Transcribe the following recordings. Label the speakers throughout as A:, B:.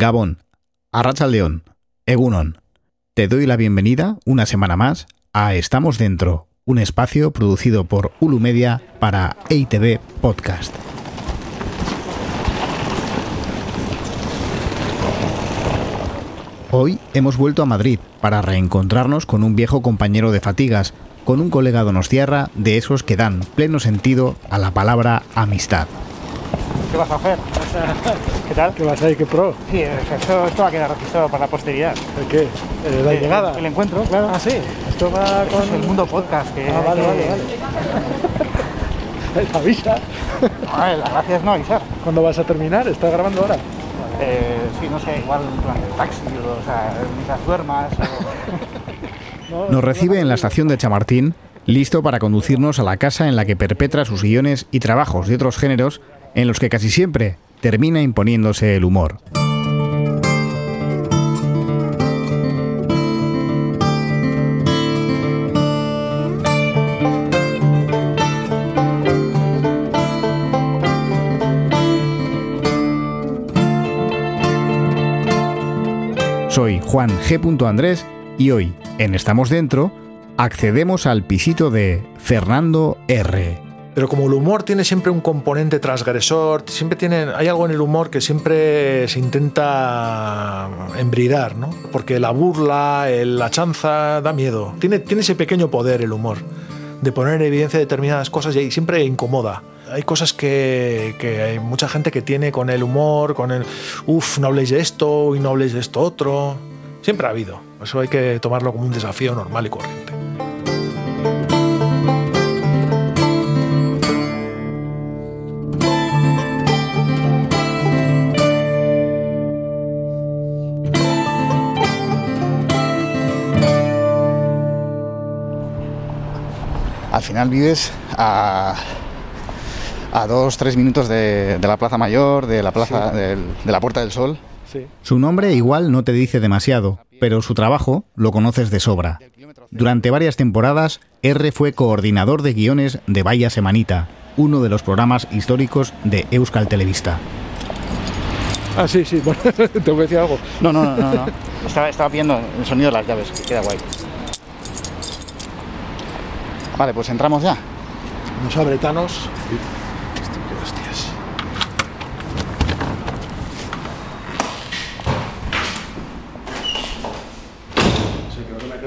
A: Gabón, Arrachaldeón, Egunon. Te doy la bienvenida una semana más a Estamos Dentro, un espacio producido por Ulu Media para EITV Podcast. Hoy hemos vuelto a Madrid para reencontrarnos con un viejo compañero de fatigas, con un colega donostiarra de esos que dan pleno sentido a la palabra amistad.
B: ¿Qué vas a hacer? ¿Qué tal?
C: ¿Qué vas a ir? ¿Qué pro?
B: Sí, esto, esto va a quedar registrado para la posteridad.
C: ¿El qué? Eh, ¿La
B: El-
C: llegada?
B: El encuentro, claro.
C: Ah, sí. Esto va
B: Esto
C: con...
B: es el mundo podcast. Que
C: Ah, vale,
B: que-
C: vale, vale. Avisa.
B: Ver, la gracia es no avisar.
C: ¿Cuándo vas a terminar? ¿Estás grabando ahora?
B: Eh, sí, no sé, igual durante el taxi, o, o sea, mientras duermas. o-
A: Nos recibe en la estación de Chamartín, listo para conducirnos a la casa en la que perpetra sus guiones y trabajos de otros géneros en los que casi siempre termina imponiéndose el humor. Soy Juan G. Andrés y hoy, en Estamos Dentro, accedemos al pisito de Fernando R.
C: Pero como el humor tiene siempre un componente transgresor, siempre tiene, hay algo en el humor que siempre se intenta embridar, ¿no? Porque la burla, la chanza da miedo. Tiene, tiene ese pequeño poder el humor de poner en evidencia determinadas cosas y siempre incomoda. Hay cosas que, que hay mucha gente que tiene con el humor, con el, uff, no habléis de esto y no habléis de esto otro. Siempre ha habido. Eso hay que tomarlo como un desafío normal y corriente.
A: Final vives a, a dos, tres minutos de, de la Plaza Mayor, de la plaza del- de la Puerta del Sol.
C: Sí.
A: Su nombre igual no te dice demasiado, pero su trabajo lo conoces de sobra. Durante varias temporadas, R fue coordinador de guiones de Vaya Semanita, uno de los programas históricos de Euskal Televista.
C: Ah, sí, sí. Bueno, te voy a decir algo.
A: No, no, no, no. no. Estaba, estaba viendo el sonido de las llaves, que queda guay. Vale, pues entramos ya.
C: Hostias.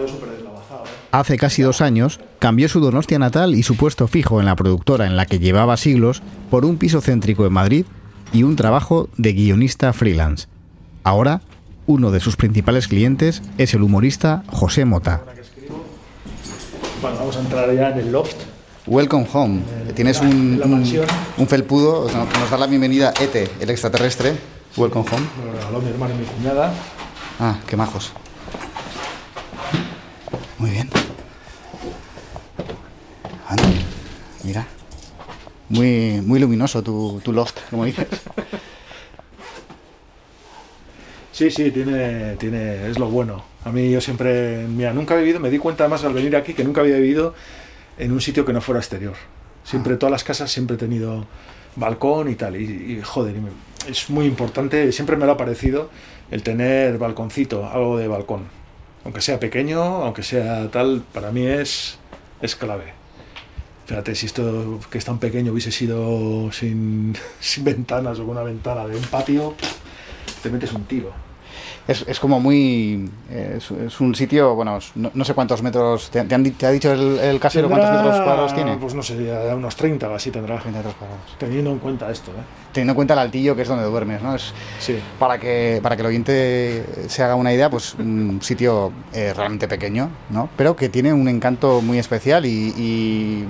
C: Súper deslavazado, ¿eh?
A: Hace casi dos años, cambió su Donostia natal y su puesto fijo en la productora en la que llevaba siglos por un piso céntrico en Madrid y un trabajo de guionista freelance. Ahora, uno de sus principales clientes es el humorista José Mota.
C: Bueno, vamos a entrar ya en el loft.
A: Welcome home. Tienes
C: la-
A: un,
C: la
A: un- felpudo, nos nos da la bienvenida Ete, el extraterrestre. Welcome home.
C: Me lo regaló mi hermano y mi cuñada.
A: Ah, qué majos. Muy bien. Anda, mira. Muy, muy luminoso tu, tu loft, como dices.
C: Sí, sí, tiene, tiene, es lo bueno. A mí yo siempre, mira, nunca he vivido, me di cuenta además al venir aquí que nunca había vivido en un sitio que no fuera exterior. Siempre, todas las casas siempre he tenido balcón y tal. Y, y, joder, es muy importante, siempre me lo ha parecido el tener balconcito, algo de balcón. Aunque sea pequeño, aunque sea tal, para mí es, es clave. Fíjate, si esto que es tan pequeño hubiese sido sin, sin ventanas o con una ventana de un patio, te metes un tiro.
A: Es, es como muy. eh, Es, es un sitio, bueno, es- no, no sé cuántos metros. ¿Te, te han, di- te ha dicho el, el casero cuántos metros cuadrados tiene?
C: Pues no sé, unos 30 o así tendrá.
A: 30 metros cuadrados.
C: Teniendo en cuenta esto, ¿eh?
A: Teniendo en cuenta el altillo que es donde duermes, ¿no? Es,
C: Sí.
A: para que para que el oyente se haga una idea, pues un sitio eh, realmente pequeño, ¿no? Pero que tiene un encanto muy especial y, y,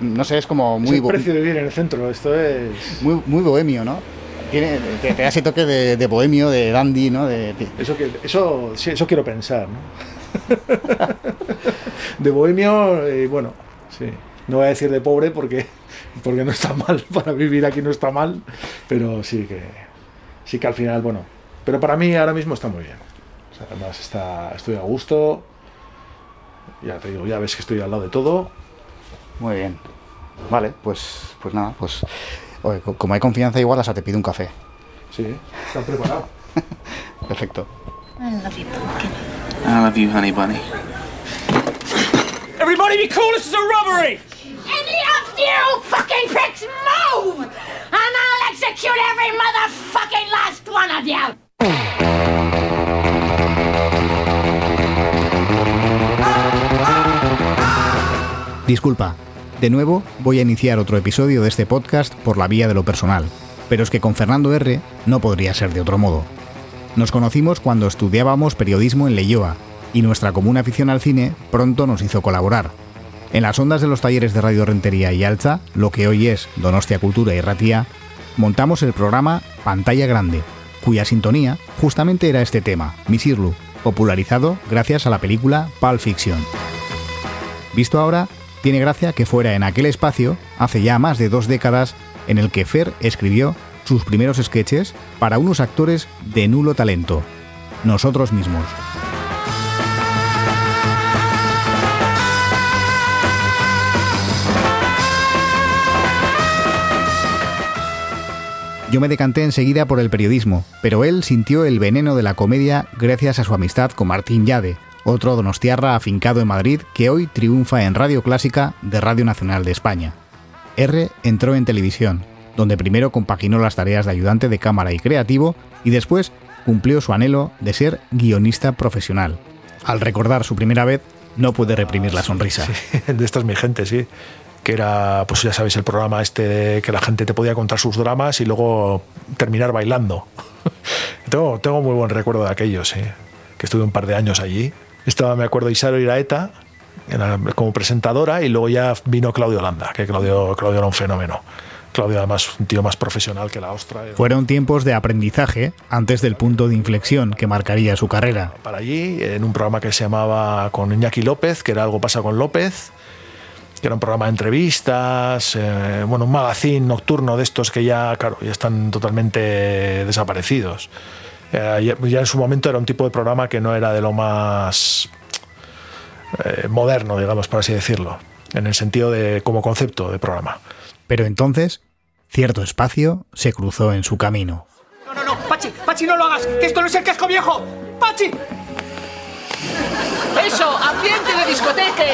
A: no sé, es como
C: Es
A: muy
C: el
A: bo-
C: precio de vivir en el centro, esto es...
A: muy, muy bohemio, ¿no? Tiene, te, te da ese toque de, de bohemio, de dandy, ¿no? De, de-
C: Eso, que, eso, sí, eso quiero pensar, ¿no? de bohemio, eh, bueno, sí. No voy a decir de pobre porque, porque no está mal, para vivir aquí no está mal, pero sí que, sí que al final, bueno, pero para mí ahora mismo está muy bien. O sea, además está, estoy a gusto, ya te digo, ya ves que estoy al lado de todo,
A: Muy bien. Vale, pues, pues nada, pues oye, co- como hay confianza igual hasta te pido un café.
C: sí, está preparado.
A: Perfecto.
D: I love you, pumpkin.
E: I love you, honey bunny.
F: Everybody be cool, this is a robbery!
D: Any of you fucking pricks move! And I'll execute every motherfucking last one of you!
A: Disculpa, de nuevo voy a iniciar otro episodio de este podcast por la vía de lo personal, pero es que con Fernando R no podría ser de otro modo. Nos conocimos cuando estudiábamos periodismo en Leyoa, y nuestra común afición al cine pronto nos hizo colaborar. En las ondas de los talleres de Radio Rentería y Alza, lo que hoy es Donostia Cultura y Ratía, montamos el programa Pantalla Grande, cuya sintonía justamente era este tema, Misirlu, popularizado gracias a la película Pulp Fiction. Visto ahora, tiene gracia que fuera en aquel espacio, hace ya más de dos décadas, en el que Fer escribió sus primeros sketches para unos actores de nulo talento, nosotros mismos. Yo me decanté enseguida por el periodismo, pero él sintió el veneno de la comedia gracias a su amistad con Martín Yade, otro donostiarra afincado en Madrid que hoy triunfa en Radio Clásica de Radio Nacional de España. R entró en televisión, donde primero compaginó las tareas de ayudante de cámara y creativo y después cumplió su anhelo de ser guionista profesional. Al recordar su primera vez, no puede reprimir la sonrisa.
C: Sí, de esta es mi gente, sí. Que era, pues ya sabéis, el programa este de que la gente te podía contar sus dramas y luego terminar bailando. tengo, muy buen recuerdo de aquello, sí. Que estuve un par de años allí. Estaba, me acuerdo, Isaro Iraeta como presentadora y luego ya vino Claudio Landa, que Claudio, Claudio era un fenómeno. Claudio además un tío más profesional que la ostra.
A: Fueron tiempos de aprendizaje antes del punto de inflexión que marcaría su carrera.
C: Para allí, en un programa que se llamaba con Iñaki López, que era Algo pasa con López, que era un programa de entrevistas, eh, bueno, un magazine nocturno de estos que ya, claro, ya están totalmente desaparecidos. Eh, ya, ya, en su momento era un tipo de programa que no era de lo más eh, moderno, digamos, por así decirlo, en el sentido de como concepto de programa.
A: Pero entonces, cierto espacio se cruzó en su camino.
F: No, no, no, Pachi, Pachi, no lo hagas, que esto no es el casco viejo. Pachi.
G: Eso, ambiente de discoteca.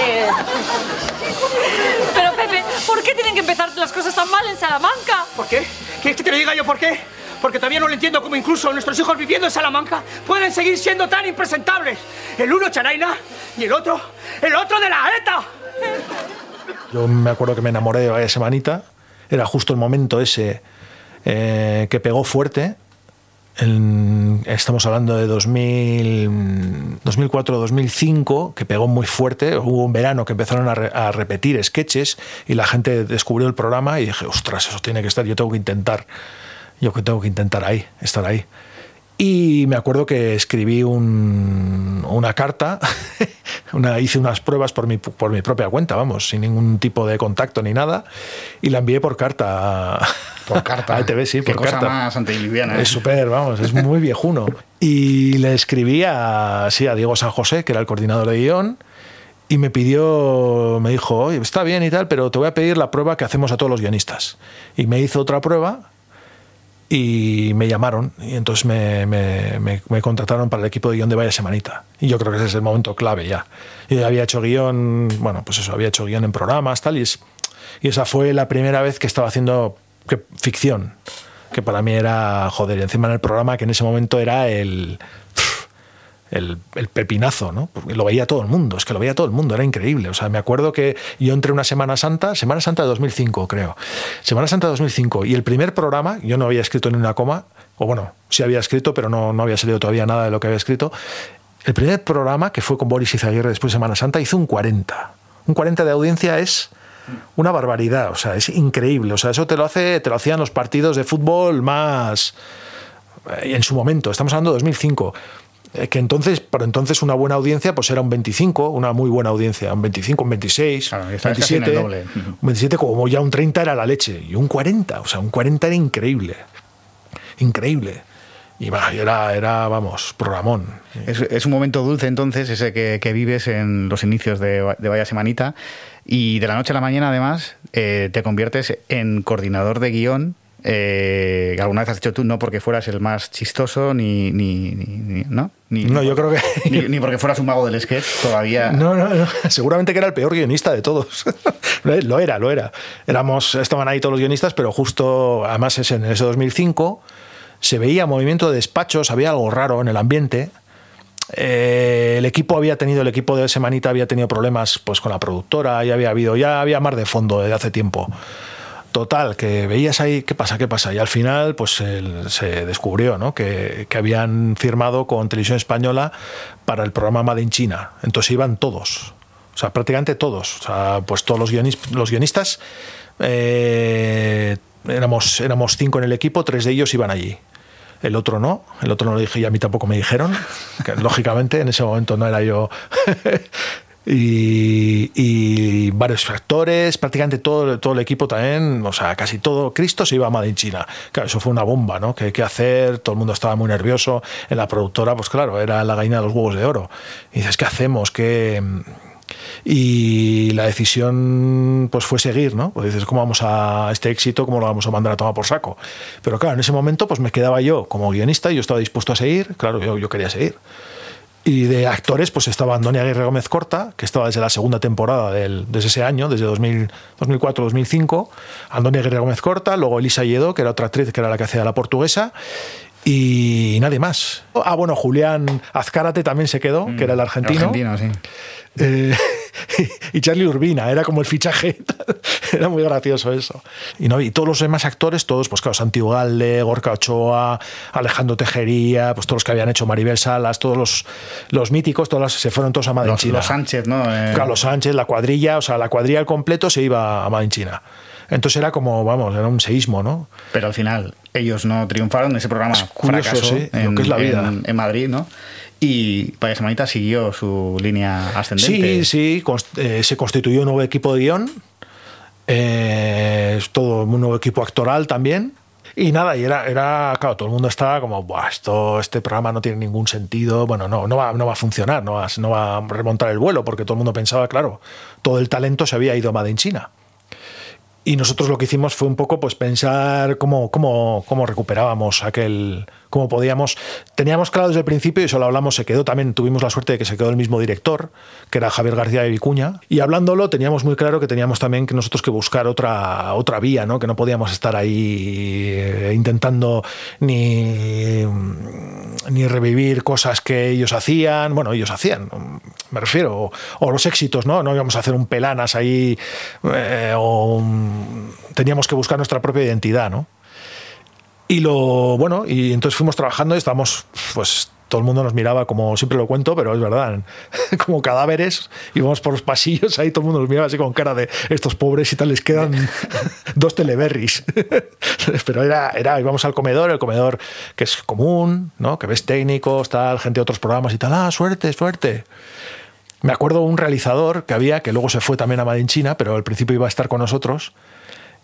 H: Pero Pepe, ¿por qué tienen que empezar las cosas tan mal en Salamanca?
F: ¿Por qué? ¿Quieres que te lo diga yo por qué? Porque todavía no lo entiendo cómo incluso nuestros hijos viviendo en Salamanca pueden seguir siendo tan impresentables. El uno charaina y el otro, el otro de la ETA.
C: Yo me acuerdo que me enamoré de Vaya Semanita. Era justo el momento ese eh, que pegó fuerte. Estamos hablando de 2004-2005, que pegó muy fuerte. Hubo un verano que empezaron a, a, repetir sketches y la gente descubrió el programa y dije, ostras, eso tiene que estar, yo tengo que intentar, yo que tengo que intentar ahí, estar ahí. Y me acuerdo que escribí un, una carta, una, hice unas pruebas por mi, por mi propia cuenta, vamos, sin ningún tipo de contacto ni nada, y la envié por carta.
A: Por carta.
C: A ETV, sí,
A: Qué
C: por
A: cosa
C: carta.
A: más antiliviana. ¿eh?
C: Es súper, vamos, es muy viejuno. Y le escribí a, sí, a Diego San José, que era el coordinador de guion, y me pidió, me dijo, oye, está bien y tal, pero te voy a pedir la prueba que hacemos a todos los guionistas. Y me hizo otra prueba y me llamaron y entonces me, me, me, me, contrataron para el equipo de guion de Vaya Semanita. Y yo creo que ese es el momento clave ya. Yo había hecho guion, bueno, pues eso, había hecho guion en programas, tal, y, es, y esa fue la primera vez que estaba haciendo ficción, que para mí era, joder, y encima en el programa que en ese momento era el... El, pepinazo, ¿no? Porque lo veía todo el mundo, es que lo veía todo el mundo, era increíble. O sea, me acuerdo que yo entré una Semana Santa, Semana Santa de 2005, creo. Semana Santa de 2005, y el primer programa, yo no había escrito ni una coma, o bueno, sí había escrito, pero no, no había salido todavía nada de lo que había escrito. El primer programa, que fue con Boris Izaguirre después de Semana Santa, hizo un 40. Un 40 de audiencia es una barbaridad, o sea, es increíble. O sea, eso te lo, hace, te lo hacían los partidos de fútbol más. eh, En su momento, estamos hablando de 2005 Eh, que entonces, para entonces una buena audiencia pues era un 25, una muy buena audiencia, un 25, un 26,
A: claro,
C: 27,
A: doble.
C: un 27 como ya un 30 era la leche y un 40, o sea, un 40 era increíble, increíble. Y era, era, vamos, programón.
A: Es, es, un momento dulce entonces, ese que, que vives en los inicios de, de, Vaya Semanita. Y de la noche a la mañana, además, eh, te conviertes en coordinador de guion eh, que alguna vez has dicho tú, no porque fueras el más chistoso, ni, ni, ¿no? Ni,
C: No, yo creo que-
A: Ni, ni porque fueras un mago del sketch, todavía...
C: No, no, no. Seguramente que era el peor guionista de todos. lo era, lo era. Éramos, estaban ahí todos los guionistas, pero justo, además, es en ese 2005 se veía movimiento de despachos, había algo raro en el ambiente. Eh, el equipo había tenido, el equipo de Semanita había tenido problemas pues con la productora, ya había habido, ya había más de fondo desde hace tiempo. Total, que veías ahí, ¿qué pasa? ¿Qué pasa? Y al final, pues se descubrió ¿no? que, habían firmado con Televisión Española para el programa Made in China. Entonces iban todos, o sea, prácticamente todos. O sea, pues todos los, guionis- los guionistas, eh, éramos, éramos cinco en el equipo, tres de ellos iban allí. El otro no, el otro no lo dije y a mí tampoco me dijeron, que lógicamente en ese momento no era yo. Y, y varios factores, prácticamente todo, todo el equipo también, o sea, casi todo, Cristo se iba a Made in China. Claro, eso fue una bomba, ¿no? ¿Qué, qué hacer? Todo el mundo estaba muy nervioso. En la productora, pues claro, era la gallina de los huevos de oro. Y dices, ¿qué hacemos? ¿Qué...? Y la decisión pues fue seguir, ¿no? Pues dices, ¿cómo vamos a este éxito? ¿Cómo lo vamos a mandar a tomar por saco? Pero claro, en ese momento pues me quedaba yo como guionista y yo estaba dispuesto a seguir, claro, yo, yo quería seguir. Y de actores, pues estaba Antonio Aguirre Gómez Corta, que estaba desde la segunda temporada del, desde ese año, desde 2000 2004-2005. Antonio Aguirre Gómez Corta, luego Elisa Lledo, que era otra actriz, que era la que hacía la portuguesa. Y nadie más. Ah, bueno, Julián Azcárate también se quedó, que era el argentino.
A: Argentino, sí.
C: Eh, y Charlie Urbina, era como el fichaje. era muy gracioso eso. Y, no, y todos los demás actores, todos, pues claro, Santi Ugalde, Gorka Ochoa, Alejandro Tejería, pues todos los que habían hecho Maribel Salas, todos los, los míticos, todos los- se fueron todos a Madrid
A: Los, los Sánchez, ¿no? Eh,
C: Carlos Sánchez, la cuadrilla, o sea, la cuadrilla al completo se iba a Madrid China. Entonces era como, vamos, era un seísmo, ¿no?
A: Pero al final ellos no triunfaron, ese programa
C: Es curioso,
A: fracasó
C: sí, lo
A: en,
C: que es la vida.
A: en- en Madrid, ¿no? Y Vaya Semanita siguió su línea ascendente.
C: Sí, sí, eh, se constituyó un nuevo equipo de guion, eh, todo un nuevo equipo actoral también. Y nada, y era, era, claro, todo el mundo estaba como, Buah, esto, este programa no tiene ningún sentido, bueno, no, no, va, no va a funcionar, no va, no va a remontar el vuelo, porque todo el mundo pensaba, claro, todo el talento se había ido a Made in China. Y nosotros lo que hicimos fue un poco pues pensar cómo, cómo, cómo recuperábamos aquel, cómo podíamos. Teníamos claro desde el principio, y eso lo hablamos, se quedó también, tuvimos la suerte de que se quedó el mismo director, que era Javier García de Vicuña. Y hablándolo, teníamos muy claro que teníamos también que nosotros que buscar otra, otra vía, ¿no? Que no podíamos estar ahí eh, intentando ni, ni revivir cosas que ellos hacían, bueno, ellos hacían, me refiero, o, los éxitos, ¿no? No íbamos a hacer un pelanas ahí, eh, o teníamos que buscar nuestra propia identidad, ¿no? Y lo bueno, y entonces fuimos trabajando y estábamos, pues todo el mundo nos miraba como siempre lo cuento, pero es verdad, como cadáveres, íbamos por los pasillos, ahí todo el mundo nos miraba así con cara de estos pobres y tal, les quedan dos teleberries. pero era, era, íbamos al comedor, el comedor que es común, ¿no? Que ves técnicos, tal, gente de otros programas y tal, ah, suerte, suerte. Me acuerdo un realizador que había, que luego se fue también a Made in China, pero al principio iba a estar con nosotros,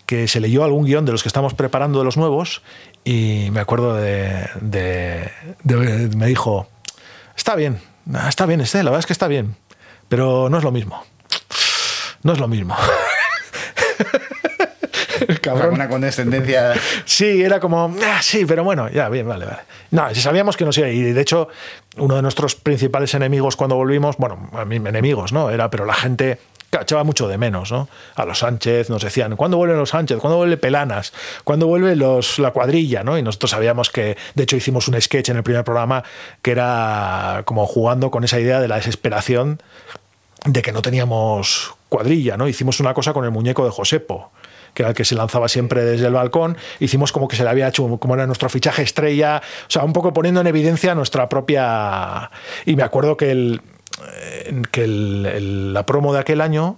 C: que se leyó algún guion de los que estamos preparando de los nuevos y me acuerdo de, de- de- me dijo, está bien, ah, está bien, este, la verdad es que está bien, pero no es lo mismo. No es lo mismo. Cabrón.
A: Una condescendencia.
C: Sí, era como, ah, sí, pero bueno, ya, bien, vale, vale. No, sabíamos que no sé, y de hecho, uno de nuestros principales enemigos cuando volvimos, bueno, a enemigos, ¿no? Era, pero la gente echaba mucho de menos, ¿no? A los Sánchez nos decían, ¿cuándo vuelven los Sánchez? ¿Cuándo vuelve Pelanas? ¿Cuándo vuelve los, la cuadrilla? ¿no? Y nosotros sabíamos que, de hecho, hicimos un sketch en el primer programa que era como jugando con esa idea de la desesperación de que no teníamos cuadrilla, ¿no? Hicimos una cosa con el muñeco de Josepo, que era el que se lanzaba siempre desde el balcón. Hicimos como que se le había hecho, como era nuestro fichaje estrella, o sea, un poco poniendo en evidencia nuestra propia... Y me acuerdo que, el, eh, que la promo de aquel año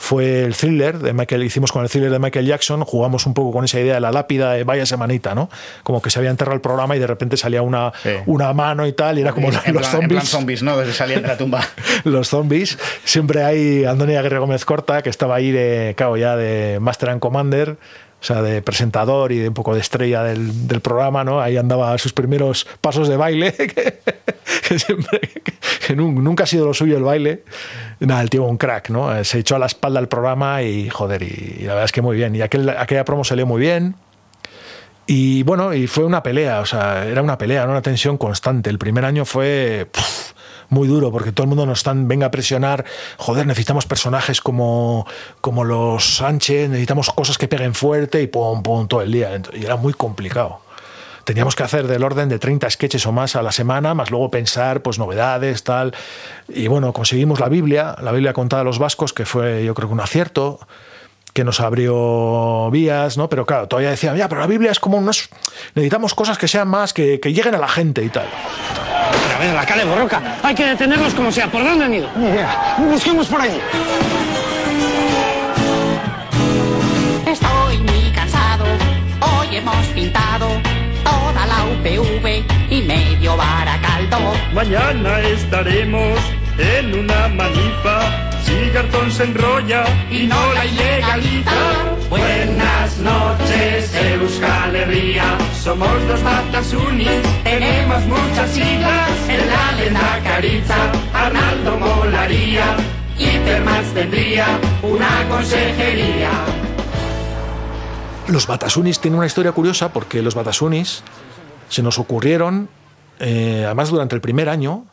C: fue el thriller de Michael, hicimos con el thriller de Michael Jackson, jugamos un poco con esa idea de la lápida de vaya semanita, ¿no? Como que se había enterrado el programa y de repente salía una,
A: Sí.
C: una mano y tal, y era como
A: en,
C: los
A: plan, en plan
C: zombies
A: zombies, ¿no? Desde salían de la tumba.
C: los zombies. Siempre hay Antonia Aguirre Gómez Corta, que estaba ahí de, claro, ya de Master and Commander, o sea, de presentador y de un poco de estrella del, del programa, ¿no? Ahí andaba sus primeros pasos de baile, que, siempre, nunca ha sido lo suyo el baile. Nada, el tío un crack, ¿no? Eh, Se echó a la espalda el programa y, joder, y, la verdad es que muy bien. Y aquel, aquella promo salió muy bien. Y bueno, y fue una pelea, o sea, era una pelea, era una tensión constante. El primer año fue muy duro porque todo el mundo nos están, venga a presionar, joder, necesitamos personajes como, como los Sánchez, necesitamos cosas que peguen fuerte y pum, pum, todo el día. Y era muy complicado. Teníamos que hacer del orden de 30 sketches o más a la semana, más luego pensar pues novedades, tal. Y bueno, conseguimos la Biblia, la Biblia contada a los vascos, que fue yo creo que un acierto que nos abrió vías, ¿no? Pero claro, todavía decían, ya, pero la Biblia es como unos... Necesitamos cosas que sean más, que, que lleguen a la gente y tal.
F: A ver, la calle Borroca. Hay que detenerlos como sea. ¿Por dónde han ido? Ni idea. Busquemos por allí.
I: Estoy muy cansado, hoy hemos pintado toda la UPV y medio Baracaldo.
J: Mañana estaremos en una manifa. Si Garzón se enrolla
I: y no la ilegaliza.
J: Buenas noches, Euskal Herria. Somos los Batasunis, tenemos muchas siglas. En la lenda Caritza, Arnaldo molaría. Y Termas tendría una consejería.
C: Los Batasunis tienen una historia curiosa porque los Batasunis se nos ocurrieron, eh, además durante el primer año,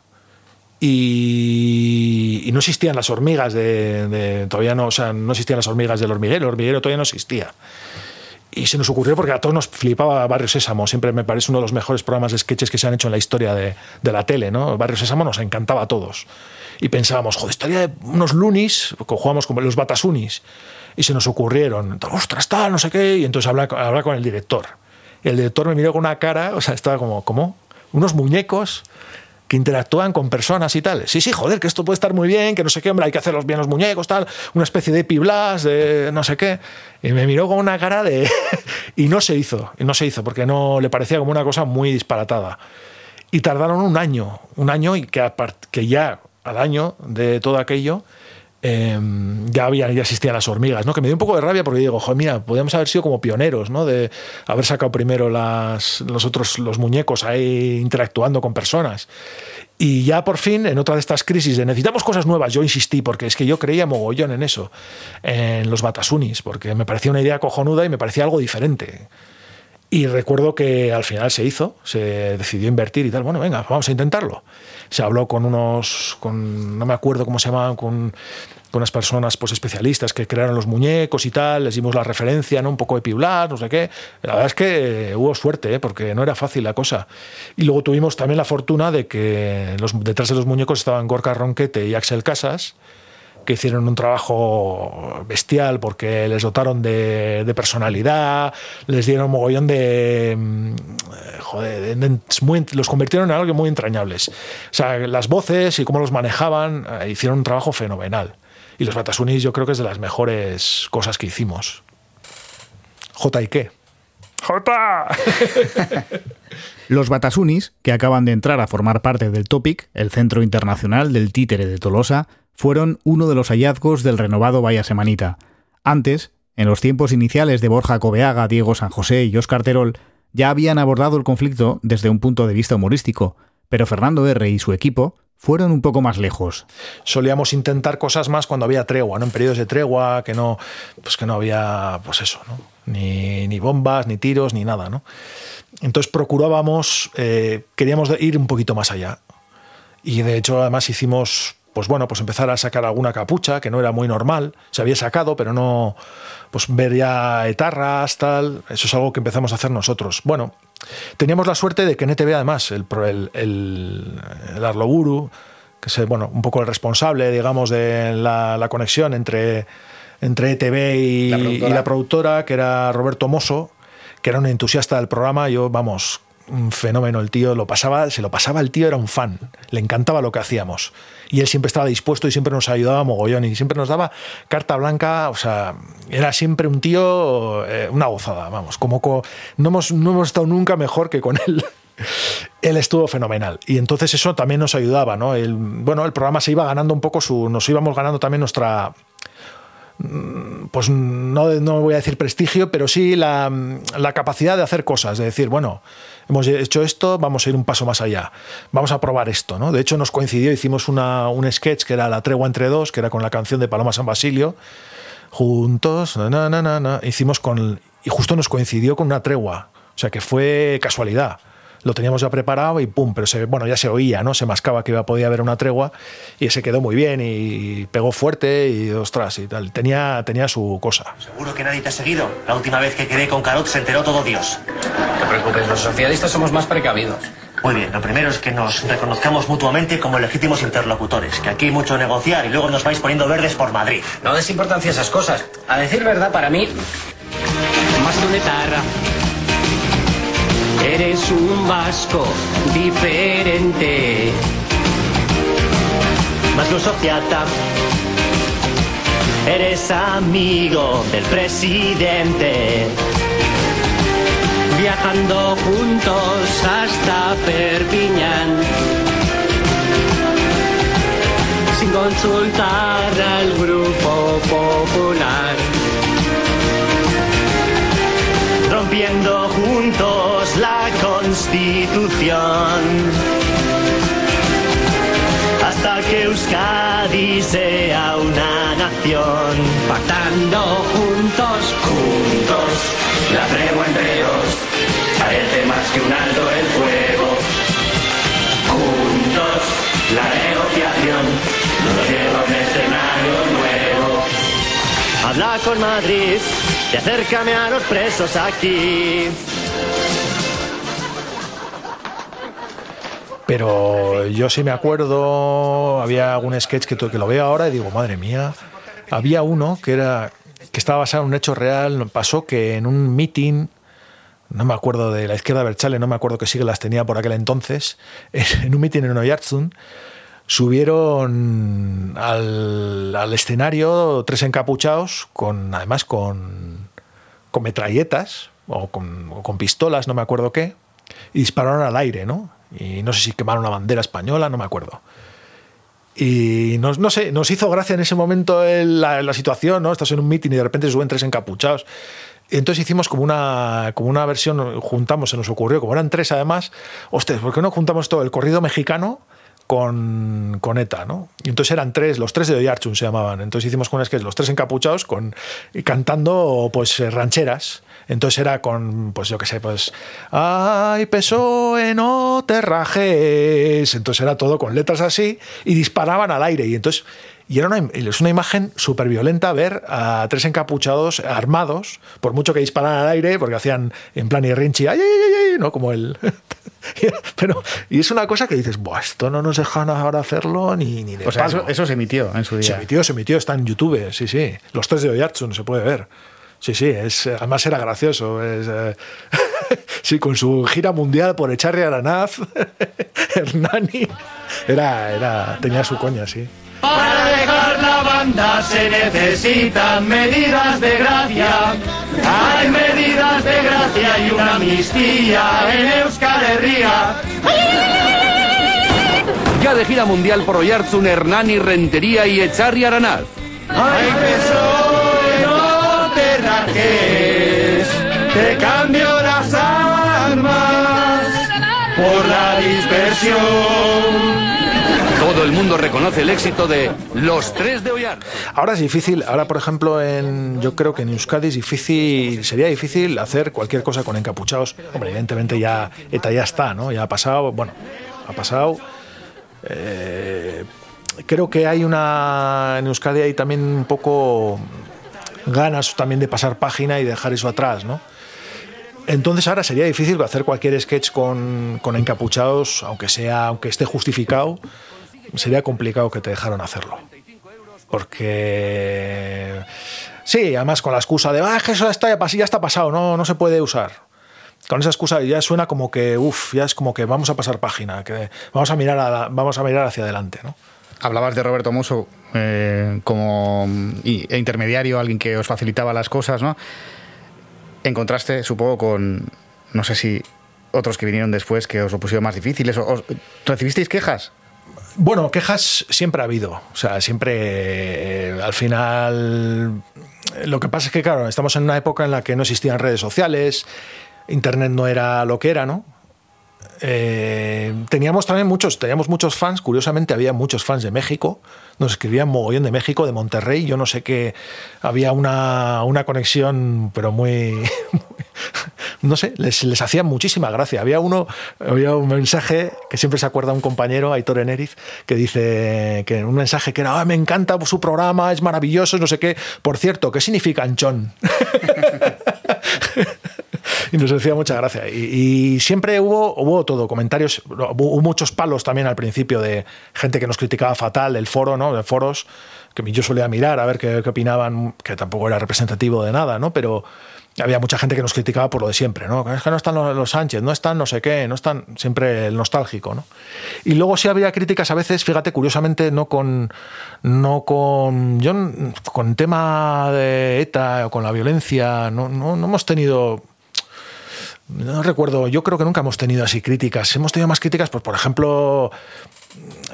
C: y, no existían las hormigas de, de- todavía no, o sea, no existían las hormigas del hormiguero, el hormiguero todavía no existía. Y se nos ocurrió porque a todos nos flipaba Barrio Sésamo, siempre me parece uno de los mejores programas de sketches que se han hecho en la historia de, de la tele, ¿no? Barrio Sésamo nos encantaba a todos. Y pensábamos, joder, estaría de unos lunis, jugamos como los batasunis, y se nos ocurrieron, ostras, tal, no sé qué, y entonces habla, con el director. El director me miró con una cara, o sea, estaba como, ¿cómo? Unos muñecos que interactúan con personas y tal. Sí, sí, joder, que esto puede estar muy bien, que no sé qué, hombre, hay que hacerlos bien los muñecos, tal, una especie de piblas, de no sé qué. Y me miró con una cara de... y no se hizo, y no se hizo, porque no le parecía como una cosa muy disparatada. Y tardaron un año, un año y que, que ya al año de todo aquello eh, ya, había, ya existían las hormigas, ¿no? Que me dio un poco de rabia porque digo, joder, mira, podríamos haber sido como pioneros, ¿no? De haber sacado primero los otros, los muñecos ahí interactuando con personas. Y ya por fin, en otra de estas crisis de necesitamos cosas nuevas, yo insistí, porque es que yo creía mogollón en eso, en los Batasunis, porque me parecía una idea cojonuda y me parecía algo diferente. Y recuerdo que al final se hizo, se decidió invertir y tal. Bueno, venga, vamos a intentarlo. Se habló con unos, con, no me acuerdo cómo se llamaban, con, con unas personas pues, especialistas que crearon los muñecos y tal. Les dimos la referencia, ¿no? un poco de piblar, no sé qué. La verdad es que hubo suerte, ¿eh? porque no era fácil la cosa. Y luego tuvimos también la fortuna de que detrás de los muñecos estaban Gorka Ronquete y Axel Casas que hicieron un trabajo bestial porque les dotaron de, de personalidad, les dieron mogollón de... mm, eh, Joder, de- de- muy- los convirtieron en algo muy entrañables. O sea, las voces y cómo los manejaban eh, hicieron un trabajo fenomenal. Y los Batasunis yo creo que es de las mejores cosas que hicimos. J y qué. J.
A: Los Batasunis, que acaban de entrar a formar parte del Topic, el Centro Internacional del Títere de Tolosa, fueron uno de los hallazgos del renovado Vaya Semanita. Antes, en los tiempos iniciales de Borja Cobeaga, Diego San José y Óscar Terol, ya habían abordado el conflicto desde un punto de vista humorístico, pero Fernando R. y su equipo fueron un poco más lejos.
C: solíamos intentar cosas más cuando había tregua, ¿no? En periodos de tregua, que no, pues que no había, pues eso, ¿no? Ni, ni bombas, ni tiros, ni nada, ¿no? Entonces procurábamos, eh, queríamos ir un poquito más allá. Y de hecho, además hicimos, pues bueno, pues empezar a sacar alguna capucha, que no era muy normal. Se había sacado, pero no, pues ver ya etarras, tal. Eso es algo que empezamos a hacer nosotros. Bueno, teníamos la suerte de que en ETV, además, el, el, el, el Arloburu, que es bueno, un poco el responsable, digamos, de la, la conexión entre, entre ETV y
A: La
C: y la productora, que era Roberto Mosso, que era un entusiasta del programa. Yo, vamos, un fenómeno el tío, lo pasaba, se lo pasaba el tío, era un fan, le encantaba lo que hacíamos. Y él siempre estaba dispuesto y siempre nos ayudaba mogollón y siempre nos daba carta blanca, o sea, era siempre un tío, eh, una gozada, vamos, como co- no, hemos, no hemos estado nunca mejor que con él. Él estuvo fenomenal y entonces eso también nos ayudaba, ¿no? El, bueno, el programa se iba ganando un poco su, nos íbamos ganando también nuestra, pues no, no voy a decir prestigio, pero sí la, la capacidad de hacer cosas, de decir, bueno, hemos hecho esto, vamos a ir un paso más allá, vamos a probar esto. ¿no? De hecho, nos coincidió, hicimos una, un sketch que era La tregua entre dos, que era con la canción de Paloma San Basilio, juntos, na, na, na, hicimos con, y justo nos coincidió con una tregua, O sea que fue casualidad. Lo teníamos ya preparado y pum, pero se, bueno, ya se oía, ¿no? Se mascaba que iba, podía haber una tregua y se quedó muy bien y pegó fuerte y ostras y tal. Tenía, tenía su cosa.
K: Seguro que nadie te ha seguido. La última vez que quedé con Carot se enteró todo Dios.
L: No te preocupes, los socialistas somos más precavidos.
K: Muy bien, lo primero es que nos reconozcamos mutuamente como legítimos interlocutores, que aquí hay mucho negociar y luego nos vais poniendo verdes por Madrid.
L: No des importancia a esas cosas. A decir verdad, para mí,
M: más que una etarra. Eres un vasco diferente.
K: Más un sociata. Eres amigo del presidente.
M: Viajando juntos hasta Perpiñán. Sin consultar al grupo popular.
K: Juntos la constitución. Hasta que Euskadi sea una nación.
M: Pactando juntos,
K: juntos, la tregua entre dos. Parece más que un alto el fuego. Juntos, la negociación nos lleva a. Habla con Madrid y acércame a los presos aquí.
C: Pero yo sí me acuerdo, había algún sketch que, que lo veo ahora y digo, madre mía, había uno que era que estaba basado en un hecho real, pasó que en un meeting, no me acuerdo de la izquierda Berchale, no me acuerdo qué siglas tenía por aquel entonces, en un meeting en Oyarzun, subieron al, al, escenario tres encapuchados, con, además con, con metralletas o con, con, pistolas, no me acuerdo qué, y dispararon al aire, ¿no? Y no sé si quemaron una bandera española, no me acuerdo. Y nos, no sé, nos hizo gracia en ese momento la, la, situación, ¿no? Estás en un meeting y de repente suben tres encapuchados. Entonces hicimos como una, como una versión, juntamos, se nos ocurrió, como eran tres además, hostia, ¿por qué no juntamos todo el corrido mexicano? Con, con, ETA, ¿no? Y entonces eran tres, los tres de Oyarchun se llamaban. Entonces hicimos con que los tres encapuchados con, cantando pues rancheras. Entonces era con, pues yo qué sé, pues ay, PSOE, no te rajes. Entonces era todo con letras así y disparaban al aire. Y entonces y era una, es una imagen súper violenta ver a tres encapuchados armados, por mucho que dispararan al aire, porque hacían en plan y rinchi, ay, ay, ay, ay, ¿no? Como el. Pero, y es una cosa que dices, Buah, esto no nos dejan ahora hacerlo ni, ni de
A: O sea, eso, eso, se emitió en su día.
C: Se emitió, se emitió, está en YouTube, sí, sí. Los tres de Oyartsun se puede ver. Sí, sí, es, además era gracioso. Es, eh, sí, con su gira mundial por Echarri Aranaz, Hernani. Era, era, tenía su coña, sí.
N: Para dejar la banda se necesitan medidas de gracia. Hay medidas de gracia y una amnistía en Euskal Herria.
O: Ya de gira mundial por Oyarzun, Hernani, Rentería y Echarri Aranaz.
N: Ay, PSOE, no te rajes, te cambio las armas por la dispersión.
O: Todo el mundo reconoce el éxito de los tres de Ollar.
C: Ahora es difícil, ahora por ejemplo, en, yo creo que en Euskadi es difícil, sería difícil hacer cualquier cosa con encapuchados. Hombre, evidentemente ya ETA ya está, ¿no? Ya ha pasado, bueno, ha pasado. Eh, creo que hay una en Euskadi hay también un poco ganas también de pasar página y dejar eso atrás, ¿no? Entonces ahora sería difícil hacer cualquier sketch con, con encapuchados, aunque sea, aunque esté justificado, sería complicado que te dejaran hacerlo. Porque sí, además con la excusa de ah, que eso está, ya está pasado, no, no se puede usar. Con esa excusa ya suena como que, uff, ya es como que vamos a pasar página, que vamos a mirar, vamos a mirar hacia adelante, ¿no?
A: Hablabas de Roberto Muso eh, como e intermediario, alguien que os facilitaba las cosas, ¿no? encontraste, supongo, con, no sé si otros que vinieron después que os lo pusieron más difíciles. ¿Os, ¿Recibisteis quejas?
C: Bueno, quejas siempre ha habido. O sea, siempre eh, al final. Lo que pasa es que, claro, estamos en una época en la que no existían redes sociales, Internet no era lo que era, ¿no? Eh, teníamos también muchos, teníamos muchos fans, curiosamente había muchos fans de México, nos escribían mogollón de México, de Monterrey, yo no sé qué, había una, una conexión, pero muy, no sé, les, les hacía muchísima gracia. Había uno, había un mensaje que siempre se acuerda un compañero, Aitor Eneriz, que dice que un mensaje que era, "Ah, me encanta su programa, es maravilloso, no sé qué. Por cierto, ¿qué significa anchón? y nos hacía mucha gracia. Y, siempre hubo, hubo todo, comentarios, hubo muchos palos también al principio de gente que nos criticaba fatal, el foro, ¿no? De foros, que yo solía mirar a ver qué, qué opinaban, que tampoco era representativo de nada, ¿no? Pero había mucha gente que nos criticaba por lo de siempre, ¿no? Es que no están los, Sánchez, no están no sé qué, no están siempre el nostálgico, ¿no? Y luego sí había críticas a veces, fíjate, curiosamente, no con. No con. Yo, con tema de ETA o con la violencia, no, no, no hemos tenido. No recuerdo, yo creo que nunca hemos tenido así críticas. Hemos tenido más críticas, pues, por ejemplo,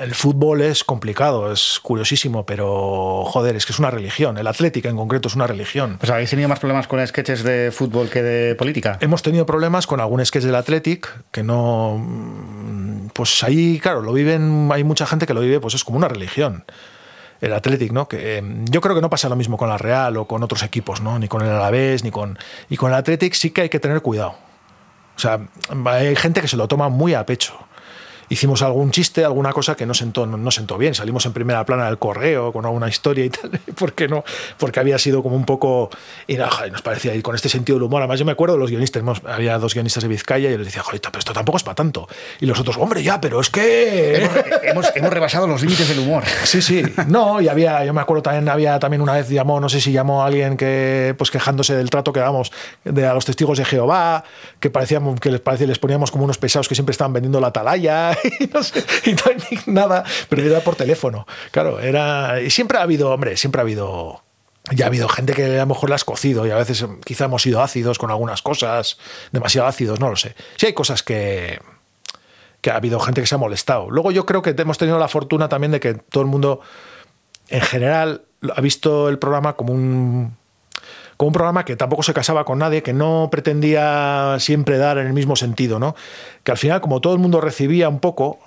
C: el fútbol es complicado, es curiosísimo, pero joder, es que es una religión. El Atlético en concreto es una religión.
A: Pues habéis tenido más problemas con sketches de fútbol que de política.
C: Hemos tenido problemas con algún sketch del Athletic que no. Pues ahí, claro, lo viven, hay mucha gente que lo vive, pues es como una religión. El Athletic, ¿no? Que eh, yo creo que no pasa lo mismo con la Real o con otros equipos, ¿no? Ni con el Alavés, ni con. Y con el Athletic sí que hay que tener cuidado. O sea, hay gente que se lo toma muy a pecho hicimos algún chiste, alguna cosa que no sentó, no, no sentó bien. Salimos en primera plana del correo con alguna historia y tal. ¿Por qué no? Porque había sido como un poco. Y joder, nos parecía, y con este sentido del humor. Además, yo me acuerdo de los guionistas, había dos guionistas de Vizcaya y yo les decía, joder, pero esto tampoco es para tanto. Y los otros, hombre, ya, pero es que.
A: hemos, hemos rebasado los límites del humor.
C: Sí, sí. No, y había, yo me acuerdo también, había también una vez llamó, no sé si llamó a alguien que, pues quejándose del trato que damos de, a los testigos de Jehová, que parecíamos, que les parecía, les poníamos como unos pesados que siempre estaban vendiendo la atalaya y no sé, y tal, ni nada, pero era por teléfono. Claro, era. Y siempre ha habido, hombre, siempre ha habido. Ya ha habido gente que a lo mejor la has cocido y a veces quizá hemos sido ácidos con algunas cosas, demasiado ácidos, no lo sé. Sí hay cosas que, que ha habido gente que se ha molestado. Luego yo creo que hemos tenido la fortuna también de que todo el mundo, en general, ha visto el programa como un como un programa que tampoco se casaba con nadie, que no pretendía siempre dar en el mismo sentido, ¿no? Que al final, como todo el mundo recibía un poco,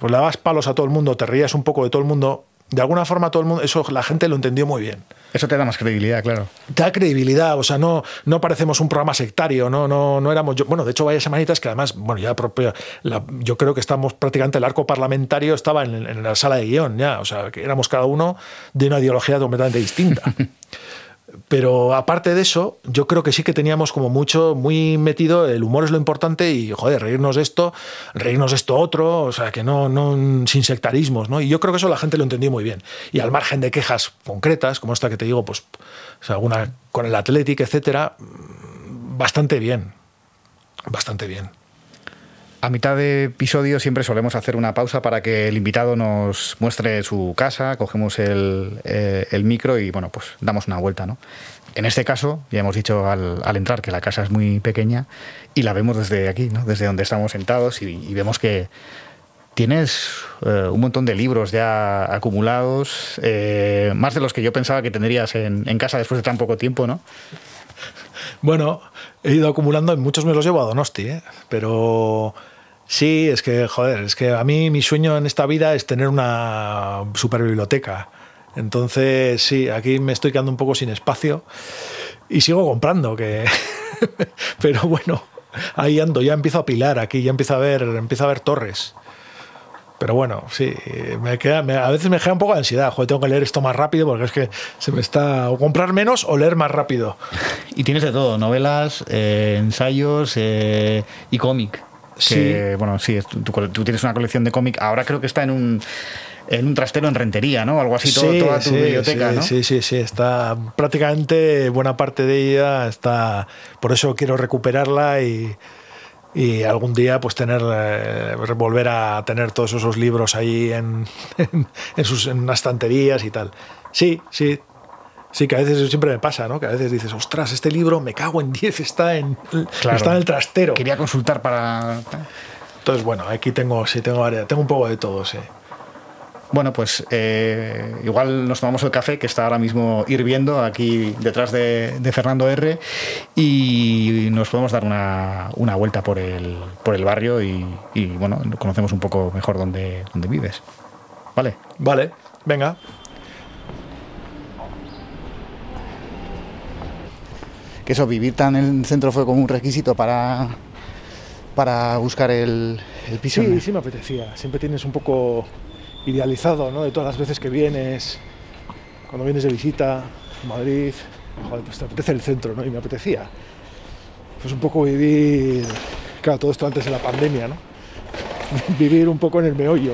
C: pues le dabas palos a todo el mundo, te reías un poco de todo el mundo, de alguna forma todo el mundo, eso la gente lo entendió muy bien.
A: Eso te da más credibilidad, claro.
C: Te da credibilidad, o sea, no, no parecemos un programa sectario, no, no, no éramos yo. Bueno, de hecho, vaya semanitas que además, bueno, ya propia, la- yo creo que estamos prácticamente el arco parlamentario estaba en, en la sala de guion, ya, o sea, que éramos cada uno de una ideología completamente distinta. Pero aparte de eso, yo creo que sí que teníamos como mucho, muy metido, el humor es lo importante y, joder, reírnos de esto, reírnos de esto otro, o sea, que no, no sin sectarismos, ¿no? Y yo creo que eso la gente lo entendió muy bien. Y al margen de quejas concretas, como esta que te digo, pues, o sea, alguna con el Athletic, etcétera, mm, bastante bien. Bastante bien.
A: A mitad de episodio siempre solemos hacer una pausa para que el invitado nos muestre su casa, cogemos el, eh, el micro y bueno, pues damos una vuelta, ¿no? En este caso, ya hemos dicho al, entrar que la casa es muy pequeña y la vemos desde aquí, ¿no? Desde donde estamos sentados y, vemos que tienes eh, un montón de libros ya acumulados, eh, más de los que yo pensaba que tendrías en, en casa después de tan poco tiempo, ¿no?
C: Bueno, he ido acumulando, muchos me los llevo a Donosti, ¿eh? pero sí, es que, joder, es que a mí mi sueño en esta vida es tener una super biblioteca. Entonces, sí, aquí me estoy quedando un poco sin espacio y sigo comprando, que... pero bueno, ahí ando, ya empiezo a pilar aquí, ya empiezo a ver, empiezo a ver torres. Pero bueno, sí, me queda, me- a veces me queda un poco de ansiedad. Joder, tengo que leer esto más rápido porque es que se me está. O comprar menos o leer más rápido.
A: Y tienes de todo, novelas, eh, ensayos eh, y cómic.
C: Sí.
A: Bueno, sí, tú, tú tienes una colección de cómic. Ahora creo que está en un, en un trastero en rentería, ¿no? Algo así, todo-
C: Sí,
A: toda tu
C: sí,
A: biblioteca,
C: sí,
A: ¿no?
C: Sí, sí, sí, está prácticamente buena parte de ella está. Por eso quiero recuperarla y, y algún día pues tener eh, volver a tener todos esos libros ahí en, en, en sus en unas estanterías y tal. Sí, sí. Sí, que a veces eso siempre me pasa, ¿no? Que a veces dices, ostras, este libro me cago en 10, está en,
A: Claro.
C: está en el trastero.
A: Quería consultar para.
C: Entonces, bueno, aquí tengo, sí, tengo varias, tengo un poco de todo, sí.
A: Bueno, pues eh, igual nos tomamos el café que está ahora mismo hirviendo aquí detrás de, de Fernando R y nos podemos dar una, una vuelta por el, por el barrio y, y, bueno, conocemos un poco mejor dónde, dónde vives. ¿Vale?
C: Vale, venga.
A: Que eso, vivir tan en el centro fue como un requisito para, para buscar el, el piso.
C: Sí, sí me apetecía. Siempre tienes un poco idealizado, ¿no? De todas las veces que vienes, cuando vienes de visita a Madrid, joder, pues te apetece el centro, ¿no? Y me apetecía. Pues un poco vivir, claro, todo esto antes de la pandemia, ¿no? vivir un poco en el meollo.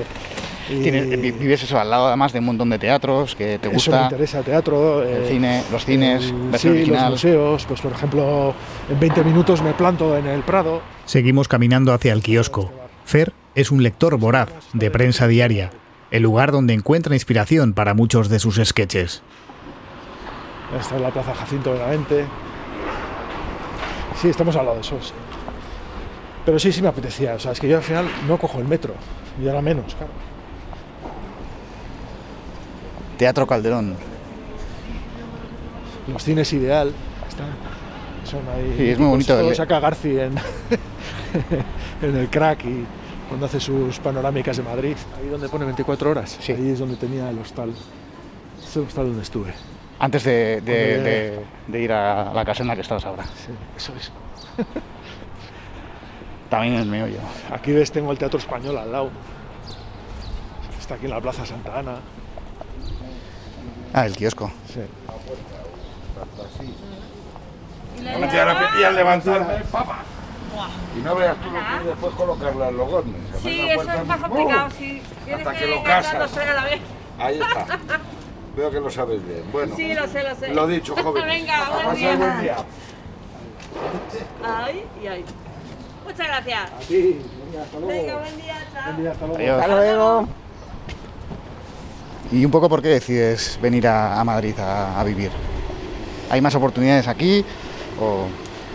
A: Tienes, vives eso al lado además de un montón de teatros que te gusta.
C: Eso me interesa, teatro,
A: el eh, cine, los cines,
C: el, sí, original. los museos, pues por ejemplo, en 20 minutos me planto en el Prado.
A: Seguimos caminando hacia el kiosco. Fer es un lector voraz de prensa diaria, el lugar donde encuentra inspiración para muchos de sus sketches.
C: Esta es la Plaza Jacinto Benavente. Sí, estamos al lado de eso. Sí. Pero sí, sí me apetecía. O sea, es que yo al final no cojo el metro. Y ahora menos, claro.
A: Teatro Calderón.
C: Los cines ideal. Están, son ahí.
A: Sí, es muy bonito.
C: Todo saca Garci en, en el crack y cuando hace sus panorámicas de Madrid. Ahí donde pone 24 horas.
A: Sí.
C: Ahí es donde tenía el hostal. Es el hostal donde estuve.
A: Antes de, de, de, de, ir a la casa en la que estabas ahora.
C: Sí, eso es.
A: También el meollo.
C: Aquí ves, tengo el Teatro Español al lado. Está aquí en la Plaza Santa Ana.
A: Ah, el kiosco.
C: Sí.
P: Y al levantarme, papá. Y no veas tú lo que después colocarla en los gornes.
H: Sí, eso es más complicado, sí.
P: Hasta que, que lo casas. Ahí está. Veo que lo sabes bien. Bueno,
H: sí, lo sé, lo sé.
P: Lo dicho, joven.
H: Venga,
P: a
H: buen día.
P: buen día.
H: Ay y ay. Muchas gracias.
C: A ti. Venga, hasta luego.
H: Venga, buen día. Chao.
C: Buen día, hasta luego.
A: Adiós.
H: Hasta luego.
A: ¿Y un poco por qué decides venir a, Madrid a, vivir? ¿Hay más oportunidades aquí? O...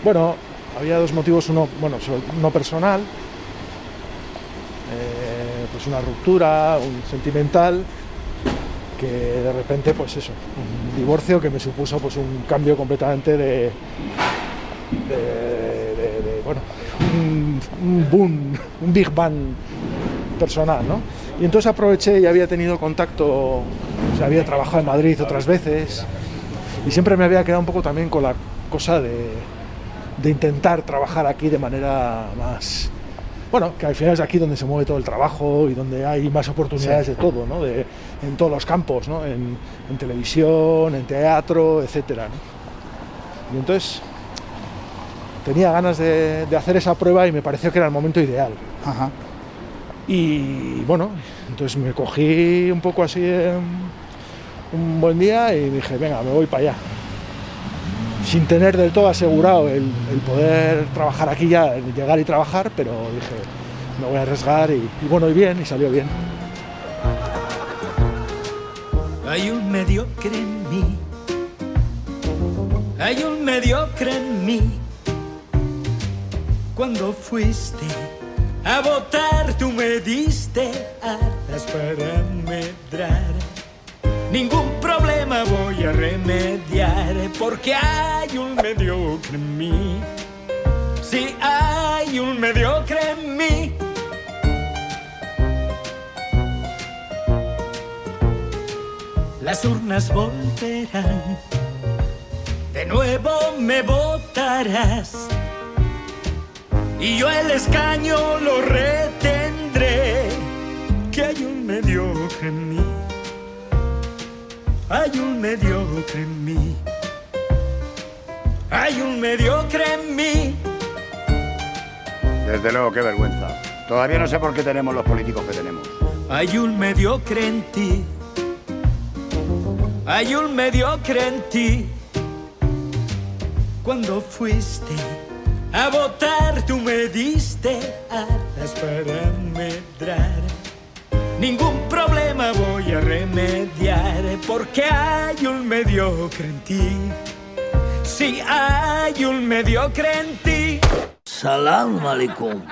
C: Bueno, había dos motivos. Uno, bueno, uno personal, eh, pues una ruptura, un sentimental, que de repente, pues eso, un divorcio que me supuso pues un cambio completamente de, de, de, de bueno, un, un, boom, un big bang personal, ¿no? Y entonces aproveché y había tenido contacto, o sea, había trabajado en Madrid otras veces y siempre me había quedado un poco también con la cosa de, de intentar trabajar aquí de manera más, bueno, que al final es aquí donde se mueve todo el trabajo y donde hay más oportunidades sí. de todo, ¿no? De, en todos los campos, ¿no? En, en televisión, en teatro, etcétera. ¿no? Y entonces tenía ganas de, de, hacer esa prueba y me pareció que era el momento ideal.
A: Ajá.
C: Y bueno, entonces me cogí un poco así un buen día y dije, venga, me voy para allá. Sin tener del todo asegurado el, el, poder trabajar aquí ya, llegar y trabajar, pero dije, me voy a arriesgar y, y bueno, y bien, y salió bien.
Q: Hay un mediocre en mí, hay un mediocre en mí. Cuando fuiste a votar, tú me diste alas para medrar. Ningún problema voy a remediar porque hay un mediocre en mí. Si hay un mediocre en mí. Las urnas volverán, de nuevo me votarás. Y yo el escaño lo retendré, que hay un mediocre en mí. Hay un mediocre en mí. Hay un mediocre en mí.
P: Desde luego, qué vergüenza. Todavía no sé por qué tenemos los políticos que tenemos.
Q: Hay un mediocre en ti. Hay un mediocre en ti. Cuando fuiste a votar, tú me diste alas para medrar. Ningún problema voy a remediar porque hay un mediocre en ti. Si hay un mediocre en ti.
R: Salam alaikum.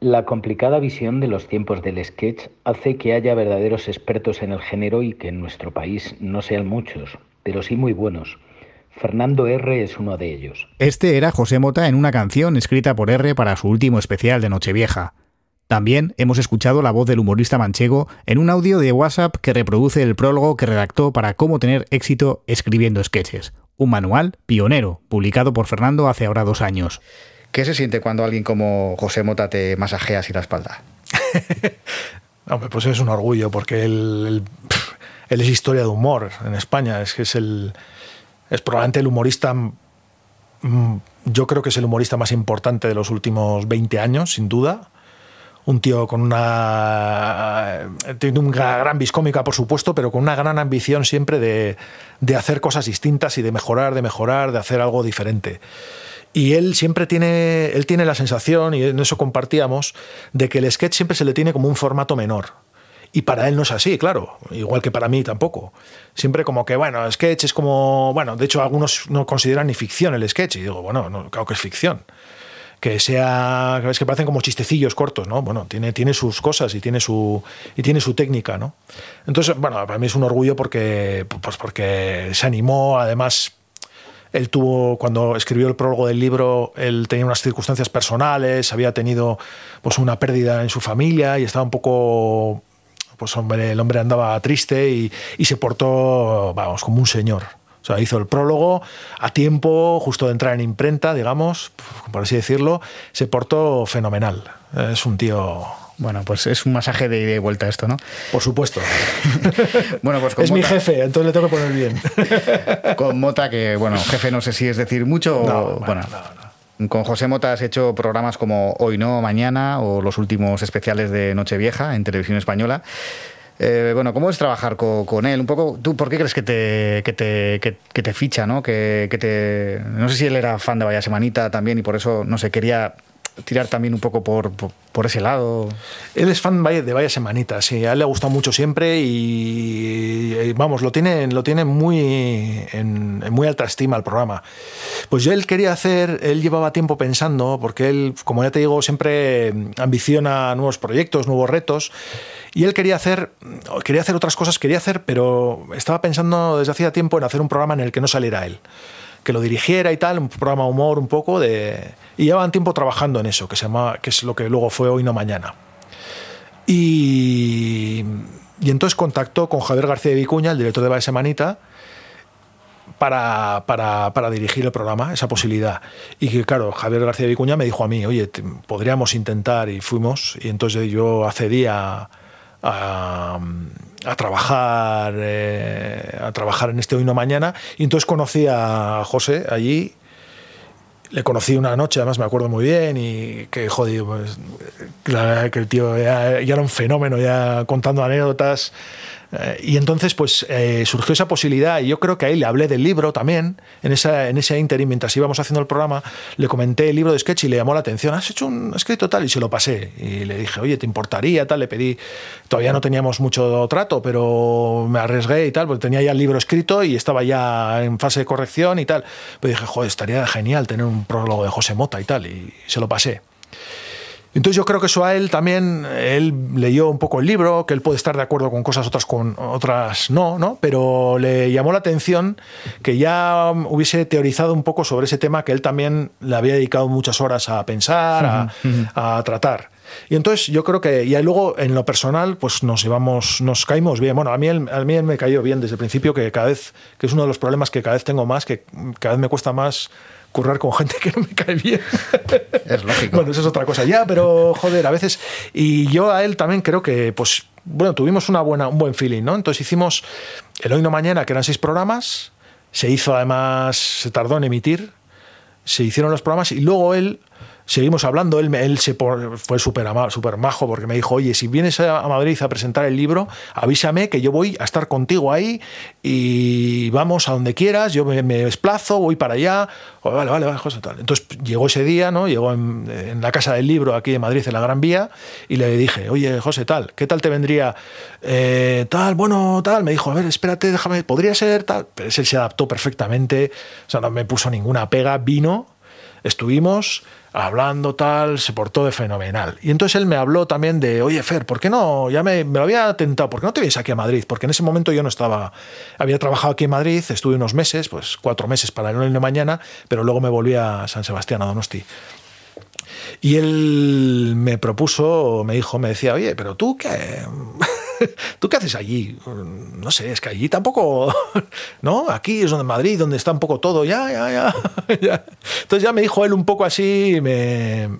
S: La complicada visión de los tiempos del sketch hace que haya verdaderos expertos en el género y que en nuestro país no sean muchos, pero sí muy buenos. Fernando R. es uno de ellos.
A: Este era José Mota en una canción escrita por R para su último especial de Nochevieja. También hemos escuchado la voz del humorista manchego en un audio de WhatsApp que reproduce el prólogo que redactó para cómo tener éxito escribiendo sketches. Un manual pionero, publicado por Fernando hace ahora dos años. ¿Qué se siente cuando alguien como José Mota te masajea así la espalda?
C: Hombre, pues es un orgullo porque él, él, es historia de humor en España. Es que es el. Es probablemente el humorista. Yo creo que es el humorista más importante de los últimos 20 años, sin duda un tío con una. Tiene una gran viscómica, por supuesto, pero con una gran ambición siempre de, de, hacer cosas distintas y de mejorar, de mejorar, de hacer algo diferente. Y él siempre tiene, él tiene la sensación, y en eso compartíamos, de que el sketch siempre se le tiene como un formato menor. Y para él no es así, claro, igual que para mí tampoco. Siempre como que, bueno, sketch es como, bueno, de hecho algunos no consideran ni ficción el sketch, y digo, bueno, no, claro que es ficción. Que sea es que parecen como chistecillos cortos no bueno tiene tiene sus cosas y tiene su y tiene su técnica no entonces bueno para mí es un orgullo porque pues porque se animó. Además él tuvo cuando escribió el prólogo del libro él tenía unas circunstancias personales había tenido pues una pérdida en su familia y estaba un poco pues hombre el hombre andaba triste y, y se portó vamos como un señor o sea, hizo el prólogo a tiempo, justo de entrar en imprenta, digamos, por así decirlo. Se portó fenomenal. Es un tío
A: bueno, pues es un masaje de ida y vuelta esto, ¿no?
C: Por supuesto.
A: bueno, pues
C: es mi jefe, entonces le tengo que poner bien.
A: con Mota, que bueno, jefe no sé si es decir mucho o... Bueno, con José Mota has hecho programas como Hoy no, Mañana o los últimos especiales de Nochevieja en televisión española. Eh, bueno, ¿cómo es trabajar con, él? Un poco, ¿tú por qué crees que te, que te, que, te ficha, ¿no? Que, te, no sé si él era fan de Vaya Semanita también y por eso, no sé, quería tirar también un poco por, por, ese lado.
C: Él es fan de Vaya Semanita, sí, a él le ha gustado mucho siempre y, vamos, lo tiene, lo tiene muy, en, muy alta estima el programa. Pues yo él quería hacer, él llevaba tiempo pensando, porque él, como ya te digo, siempre ambiciona nuevos proyectos, nuevos retos. Y él quería hacer, quería hacer otras cosas, quería hacer, pero estaba pensando desde hacía tiempo en hacer un programa en el que no saliera él que lo dirigiera y tal, un programa humor un poco de y llevaban tiempo trabajando en eso, que se llama que es lo que luego fue hoy no mañana. Y, y entonces contactó con Javier García Vicuña, el director de Bae Semanita, para, para, para, dirigir el programa, esa posibilidad. Y que, claro, Javier García Vicuña me dijo a mí, oye, podríamos intentar, y fuimos, y entonces yo accedí a, a, trabajar eh, a trabajar en este hoy no mañana. Y entonces conocí a José allí. Le conocí una noche, además me acuerdo muy bien, y que jodido, pues, que el tío ya, ya, era un fenómeno, ya contando anécdotas eh, y entonces, pues eh, surgió esa posibilidad, y yo creo que ahí le hablé del libro también, en, esa, en ese interim, mientras íbamos haciendo el programa, le comenté el libro de sketch y le llamó la atención, has hecho un escrito tal, y se lo pasé. Y le dije, oye, ¿te importaría? Tal, le pedí, todavía no teníamos mucho trato, pero me arriesgué y tal, porque tenía ya el libro escrito y estaba ya en fase de corrección y tal. Pero dije, joder, estaría genial tener un prólogo de José Mota y tal, y se lo pasé. Entonces yo creo que eso a él también, él leyó un poco el libro, que él puede estar de acuerdo con cosas, otras con otras no, ¿no? Pero le llamó la atención que ya hubiese teorizado un poco sobre ese tema que él también le había dedicado muchas horas a pensar, a, tratar. Y entonces yo creo que, y luego en lo personal, pues nos llevamos, nos caímos bien. Bueno, a mí, a mí él me cayó bien desde el principio, que cada vez, que es uno de los problemas que cada vez tengo más, que cada vez me cuesta más currar con gente que no me cae bien.
A: Es lógico.
C: bueno, eso es otra cosa ya, pero joder, a veces. Y yo a él también creo que, pues, bueno, tuvimos una buena, un buen feeling, ¿no? Entonces hicimos el Hoy No Mañana, que eran seis programas. Se hizo además, se tardó en emitir. Se hicieron los programas y luego él seguimos hablando, él, él se fue súper super majo porque me dijo, oye, si vienes a Madrid a presentar el libro, avísame que yo voy a estar contigo ahí y vamos a donde quieras, yo me, desplazo, voy para allá, vale, vale, vale, José, tal. Entonces llegó ese día, ¿no? Llegó en, la Casa del Libro aquí en Madrid, en la Gran Vía, y le dije, oye, José, tal, ¿qué tal te vendría? Eh, tal, bueno, tal, me dijo, a ver, espérate, déjame, podría ser tal, pero él se adaptó perfectamente, o sea, no me puso ninguna pega, vino, estuvimos hablando tal, se portó de fenomenal. Y entonces él me habló también de, oye Fer, ¿por qué no? Ya me, lo había tentado, ¿por qué no te vienes aquí a Madrid? Porque en ese momento yo no estaba, había trabajado aquí en Madrid, estuve unos meses, pues cuatro meses para el de mañana, pero luego me volví a San Sebastián, a Donosti. Y él me propuso, me dijo, me decía, oye, pero tú qué, ¿Tú qué haces allí? No sé, es que allí tampoco, ¿no? Aquí es donde Madrid, donde está un poco todo, ya, ya, ya. Entonces ya me dijo él un poco así,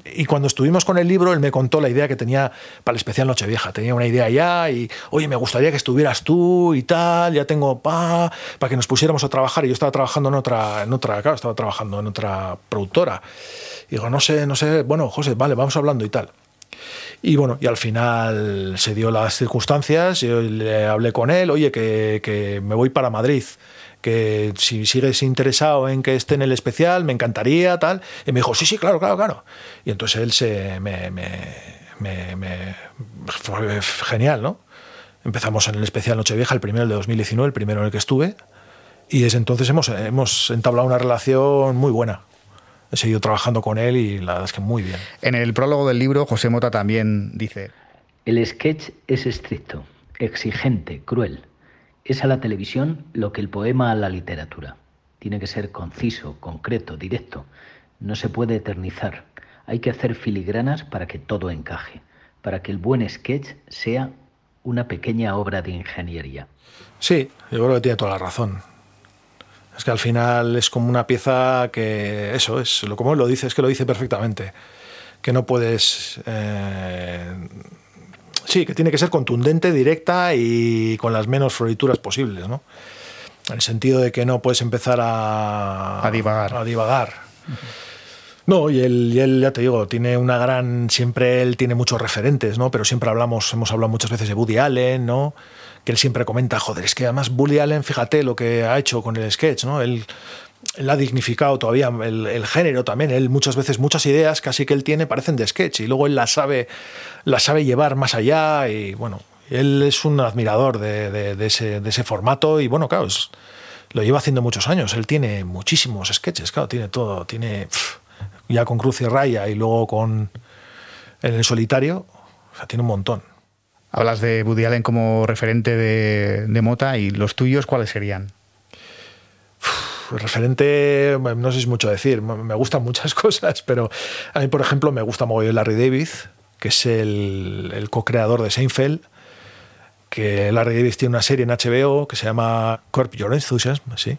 C: y cuando estuvimos con el libro, él me contó la idea que tenía para el especial Nochevieja. Tenía una idea ya y, oye, me gustaría que estuvieras tú y tal, ya tengo pa, para que nos pusiéramos a trabajar. Y yo estaba trabajando en otra, en otra, claro, estaba trabajando en otra productora. Y digo, no sé, no sé, bueno, José, vale, vamos hablando y tal. Y bueno, y al final se dio las circunstancias, yo le hablé con él, oye, que, que me voy para Madrid que si sigues interesado en que esté en el especial, me encantaría, tal. Y me dijo, sí, sí, claro, claro, claro. Y entonces él se me, me, me, fue genial, ¿no? Empezamos en el especial Nochevieja, el primero el de 2019, el primero en el que estuve. Y desde entonces hemos, hemos entablado una relación muy buena he seguido trabajando con él y la verdad es que muy bien.
A: En el prólogo del libro, José Mota también dice...
S: El sketch es estricto, exigente, cruel. Es a la televisión lo que el poema a la literatura. Tiene que ser conciso, concreto, directo. No se puede eternizar. Hay que hacer filigranas para que todo encaje, para que el buen sketch sea una pequeña obra de ingeniería.
C: Sí, yo creo que tiene toda la razón. Es que al final es como una pieza que, eso es, lo como lo dice, es que lo dice perfectamente. Que no puedes. Eh, sí, que tiene que ser contundente, directa y con las menos florituras posibles, ¿no? En el sentido de que no puedes empezar a.
A: A divagar.
C: A divagar. No, y él, y él, ya te digo, tiene una gran. Siempre él tiene muchos referentes, ¿no? Pero siempre hablamos, hemos hablado muchas veces de Woody Allen, ¿no? que él siempre comenta, joder, es que además Bully Allen, fíjate lo que ha hecho con el sketch, ¿no? Él, ha dignificado todavía el, género también. Él muchas veces, muchas ideas casi que él tiene parecen de sketch y luego él las sabe, las sabe llevar más allá y bueno, él es un admirador de ese, formato y bueno, claro, lo lleva haciendo muchos años. Él tiene muchísimos sketches, claro, tiene todo, tiene ya con Cruz y Raya y luego con en el solitario, o sea, tiene un montón.
A: Hablas de Woody Allen como referente de, Mota y los tuyos, ¿cuáles serían?
C: referente, no sé si es mucho decir, me gustan muchas cosas, pero a mí, por ejemplo, me gusta mogollón Larry David, que es el, co-creador de Seinfeld, que Larry David tiene una serie en HBO que se llama Corp Your Enthusiasm, ¿sí?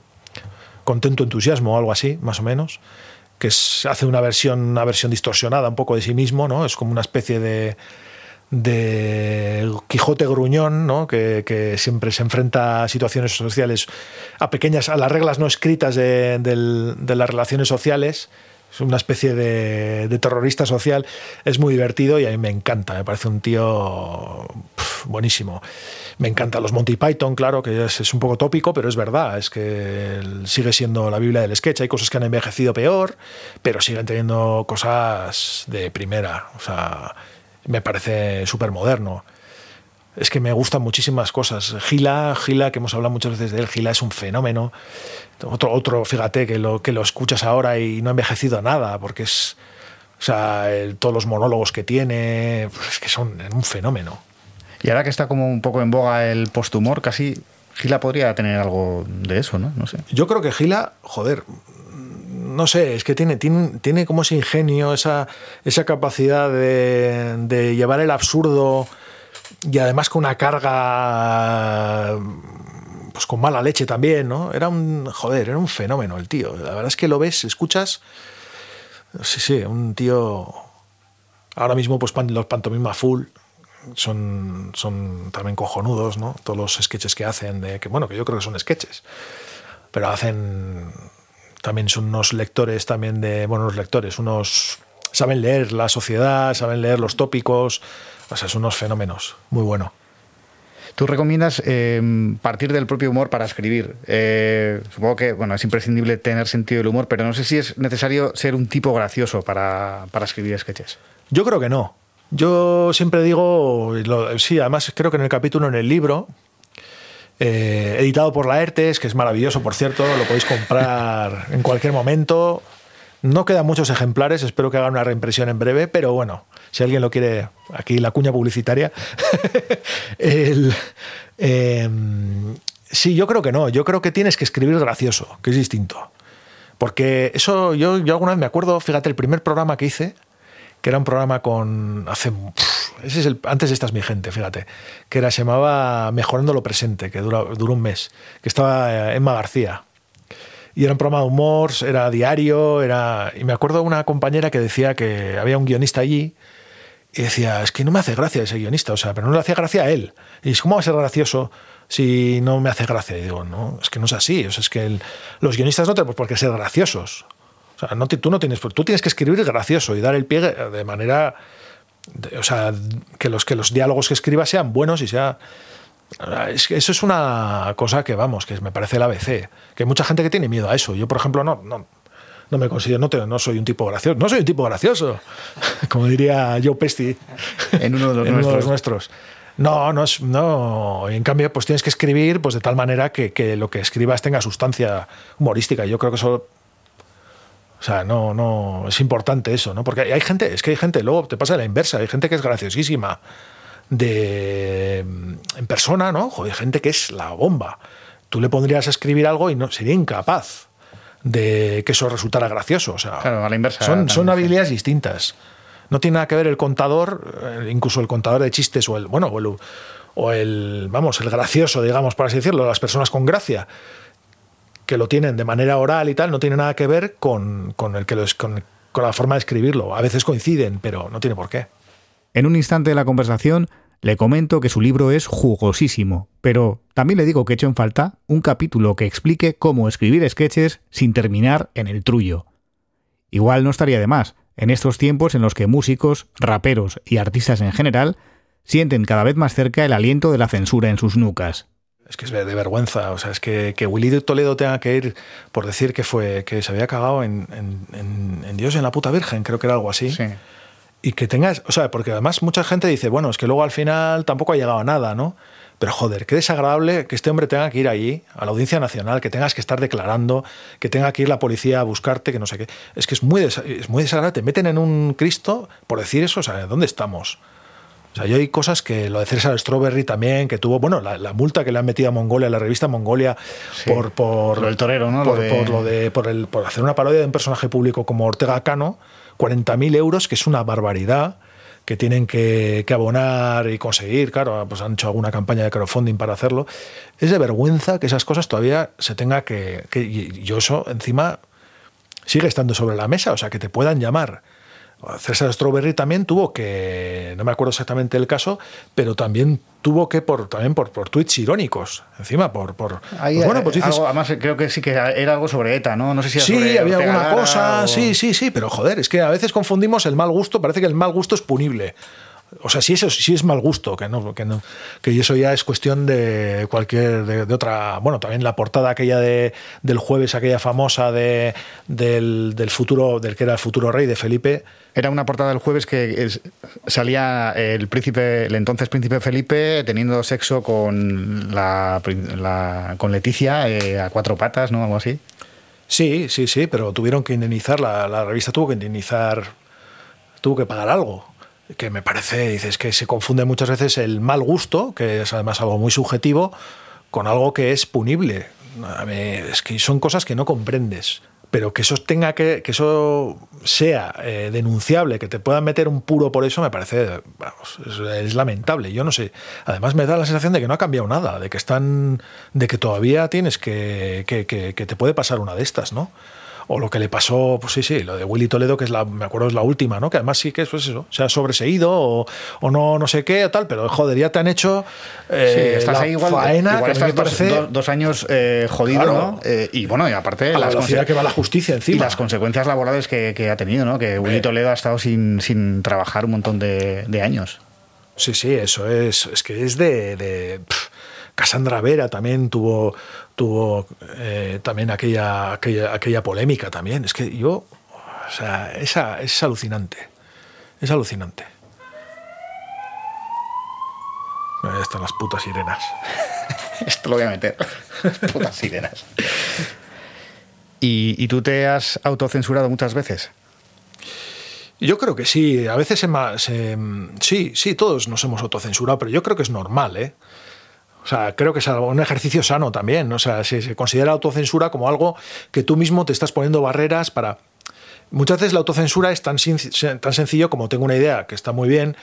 C: Contento Entusiasmo o algo así, más o menos, que hace una versión, una versión distorsionada un poco de sí mismo, ¿no? Es como una especie de de Quijote gruñón, ¿no? que, siempre se enfrenta a situaciones sociales, a pequeñas, a las reglas no escritas de, las relaciones sociales. Es una especie de, terrorista social. Es muy divertido y a mí me encanta. Me parece un tío buenísimo. Me encanta los Monty Python, claro, que es, un poco tópico, pero es verdad. Es que sigue siendo la Biblia del sketch. Hay cosas que han envejecido peor, pero siguen teniendo cosas de primera. O sea, me parece súper moderno. Es que me gustan muchísimas cosas. Gila, Gila, que hemos hablado muchas veces de él, Gila es un fenómeno. Otro, otro fíjate, que lo, que lo escuchas ahora y no ha envejecido nada, porque es. O sea, todos los monólogos que tiene, pues es que son un fenómeno.
A: Y ahora que está como un poco en boga el posthumor, casi Gila podría tener algo de eso, ¿no? No sé.
C: Yo creo que Gila, joder, no sé, es que tiene, tiene, tiene como ese ingenio, esa, esa capacidad de, llevar el absurdo y además con una carga pues con mala leche también, ¿no? Era un, joder, era un fenómeno el tío. La verdad es que lo ves, escuchas, sí, sí, un tío... Ahora mismo pues los pantomima full son, son también cojonudos, ¿no? Todos los sketches que hacen, de que bueno, que yo creo que son sketches, pero hacen también son unos lectores también de, bueno, los lectores, unos saben leer la sociedad, saben leer los tópicos, o sea, son unos fenómenos, muy bueno.
A: Tú recomiendas eh, partir del propio humor para escribir. Eh, supongo que bueno, es imprescindible tener sentido del humor, pero no sé si es necesario ser un tipo gracioso para, para escribir sketches.
C: Yo creo que no. Yo siempre digo, sí, además creo que en el capítulo, en el libro, eh, editado por la ERTES, que es maravilloso, por cierto, lo podéis comprar en cualquier momento. No quedan muchos ejemplares, espero que hagan una reimpresión en breve, pero bueno, si alguien lo quiere, aquí la cuña publicitaria. Em, sí, yo creo que no, yo creo que tienes que escribir gracioso, que es distinto. Porque eso, yo, yo alguna vez me acuerdo, fíjate, el primer programa que hice, que era un programa con hace ese es el, antes de Esta es mi gente, fíjate, que era, se llamaba Mejorando lo presente, que dura, duró un mes, que estaba eh, Emma García. Y era un programa de humor, era diario, era... Y me acuerdo una compañera que decía que había un guionista allí y decía, es que no me hace gracia ese guionista, o sea, pero no le hacía gracia a él. Y dice, ¿cómo va a ser gracioso si no me hace gracia? Y digo, no, es que no es así, o sea, es que los guionistas no tenemos por qué ser graciosos. O sea, no, tú no tienes, tú tienes que escribir gracioso y dar el pie de manera o sea, que los, que los diálogos que escriba sean buenos y sea... Es eso es una cosa que, vamos, que me parece el ABC. Que hay mucha gente que tiene miedo a eso. Yo, por ejemplo, no, no, no me considero, no, no soy un tipo gracioso. No soy un tipo gracioso, como diría Joe Pesti
A: en uno de los, nuestros.
C: No, no es. No. En cambio, pues tienes que escribir pues, de tal manera que, que lo que escribas tenga sustancia humorística. Yo creo que eso o sea, no, no, es importante eso, ¿no? Porque hay gente, es que hay gente, luego te pasa la inversa, hay gente que es graciosísima de en persona, ¿no? Joder, gente que es la bomba. Tú le pondrías a escribir algo y no sería incapaz de que eso resultara gracioso. O sea,
A: claro, a la inversa.
C: Son, son habilidades distintas. No tiene nada que ver el contador, eh, incluso el contador de chistes o el, bueno, o el, o el vamos, el gracioso, digamos, por así decirlo, las personas con gracia que lo tienen de manera oral y tal, no tiene nada que ver con, el que con, la forma de escribirlo. A veces coinciden, pero no tiene por qué.
A: En un instante de la conversación le comento que su libro es jugosísimo, pero también le digo que he hecho en falta un capítulo que explique cómo escribir sketches sin terminar en el trullo. Igual no estaría de más, en estos tiempos en los que músicos, raperos y artistas en general sienten cada vez más cerca el aliento de la censura en sus nucas
C: es que es de vergüenza. O sea, es que, que Willy Toledo tenga que ir por decir que fue que se había cagado en, en, en, Dios en la puta Virgen, creo que era algo así.
A: Sí.
C: Y que tengas, o sea, porque además mucha gente dice, bueno, es que luego al final tampoco ha llegado a nada, ¿no? Pero joder, qué desagradable que este hombre tenga que ir allí, a la Audiencia Nacional, que tengas que estar declarando, que tenga que ir la policía a buscarte, que no sé qué. Es que es muy, es muy desagradable. Te meten en un Cristo por decir eso, o sea, ¿dónde estamos? O sea, yo hay cosas que lo de César Strawberry también, que tuvo, bueno, la, multa que le han metido a Mongolia, la revista Mongolia, por, por,
A: el torero, ¿no?
C: Por lo de, por, el, por hacer una parodia de un personaje público como Ortega Cano, 40.000 euros, que es una barbaridad que tienen que, que, abonar y conseguir, claro, pues han hecho alguna campaña de crowdfunding para hacerlo. Es de vergüenza que esas cosas todavía se tenga que, y yo eso encima sigue estando sobre la mesa, o sea, que te puedan llamar César Strawberry también tuvo que, no me acuerdo exactamente el caso, pero también tuvo que por también por, por tweets irónicos, encima por por
A: pues bueno, pues dices, además creo que sí que era algo sobre ETA, ¿no? No sé si
C: Sí, había alguna cosa, sí, sí, sí, pero joder, es que a veces confundimos el mal gusto, parece que el mal gusto es punible. O sea, si eso sí es mal gusto, que no, que no, que eso ya es cuestión de cualquier, de, otra, bueno, también la portada aquella de, del jueves, aquella famosa de, del, del, futuro, del que era el futuro rey de Felipe.
A: Era una portada del jueves que salía el príncipe, el entonces príncipe Felipe teniendo sexo con la, con Leticia eh, a cuatro patas, ¿no? Algo así.
C: Sí, sí, sí, pero tuvieron que indemnizar, la, la revista tuvo que indemnizar, tuvo que pagar algo que me parece, dices, que se confunde muchas veces el mal gusto, que es además algo muy subjetivo, con algo que es punible. Es que son cosas que no comprendes. Pero que eso tenga que, eso sea eh, denunciable, que te puedan meter un puro por eso, me parece, vamos, es, lamentable. Yo no sé. Además me da la sensación de que no ha cambiado nada, de que están, de que todavía tienes que, que, que te puede pasar una de estas, ¿no? O lo que le pasó, pues sí, sí, lo de Willy Toledo, que es la, me acuerdo es la última, ¿no? Que además sí que es pues eso, se ha sobreseído o, o no, no sé qué, tal, pero joder, ya te han hecho
A: eh, sí, estás ahí igual, faena, igual que dos, dos, años eh, jodido, ¿no? Eh, y bueno, y aparte...
C: A la velocidad que va la justicia encima.
A: Y las consecuencias laborales que, que ha tenido, ¿no? Que Willy Toledo ha estado sin, sin trabajar un montón de, de años.
C: Sí, sí, eso es, es que es de... de Cassandra Vera también tuvo, tuvo eh, también aquella, aquella, aquella, polémica también. Es que yo, o sea, esa, es alucinante. Es alucinante. Ahí están las putas sirenas.
A: Esto lo voy a meter. putas sirenas. ¿Y, ¿Y, tú te has autocensurado muchas veces?
C: Yo creo que sí. A veces se, sí, sí, todos nos hemos autocensurado, pero yo creo que es normal, ¿eh? Sea, creo que es un ejercicio sano también. O sea, se, se considera autocensura como algo que tú mismo te estás poniendo barreras para Muchas veces la autocensura es tan, tan sencillo como tengo una idea que está muy bien,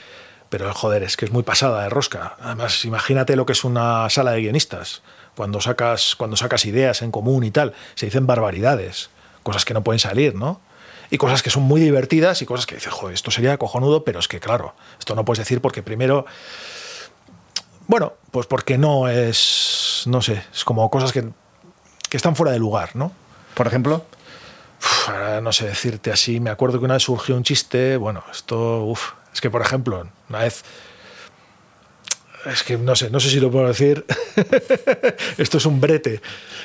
C: pero joder, es que es muy pasada de rosca. Además, imagínate lo que es una sala de guionistas. Cuando sacas, cuando sacas ideas en común y tal, se dicen barbaridades, cosas que no pueden salir, ¿no? Y cosas que son muy divertidas y cosas que dices, joder, esto sería cojonudo, pero es que claro, esto no puedes decir porque primero. Bueno, pues porque no es. No sé, es como cosas que, que están fuera de lugar, ¿no?
A: Por ejemplo.
C: no sé decirte así. Me acuerdo que una vez surgió un chiste. Bueno, esto. Uf, es que, por ejemplo, una vez. Es que no sé, no sé si lo puedo decir. Esto es un brete.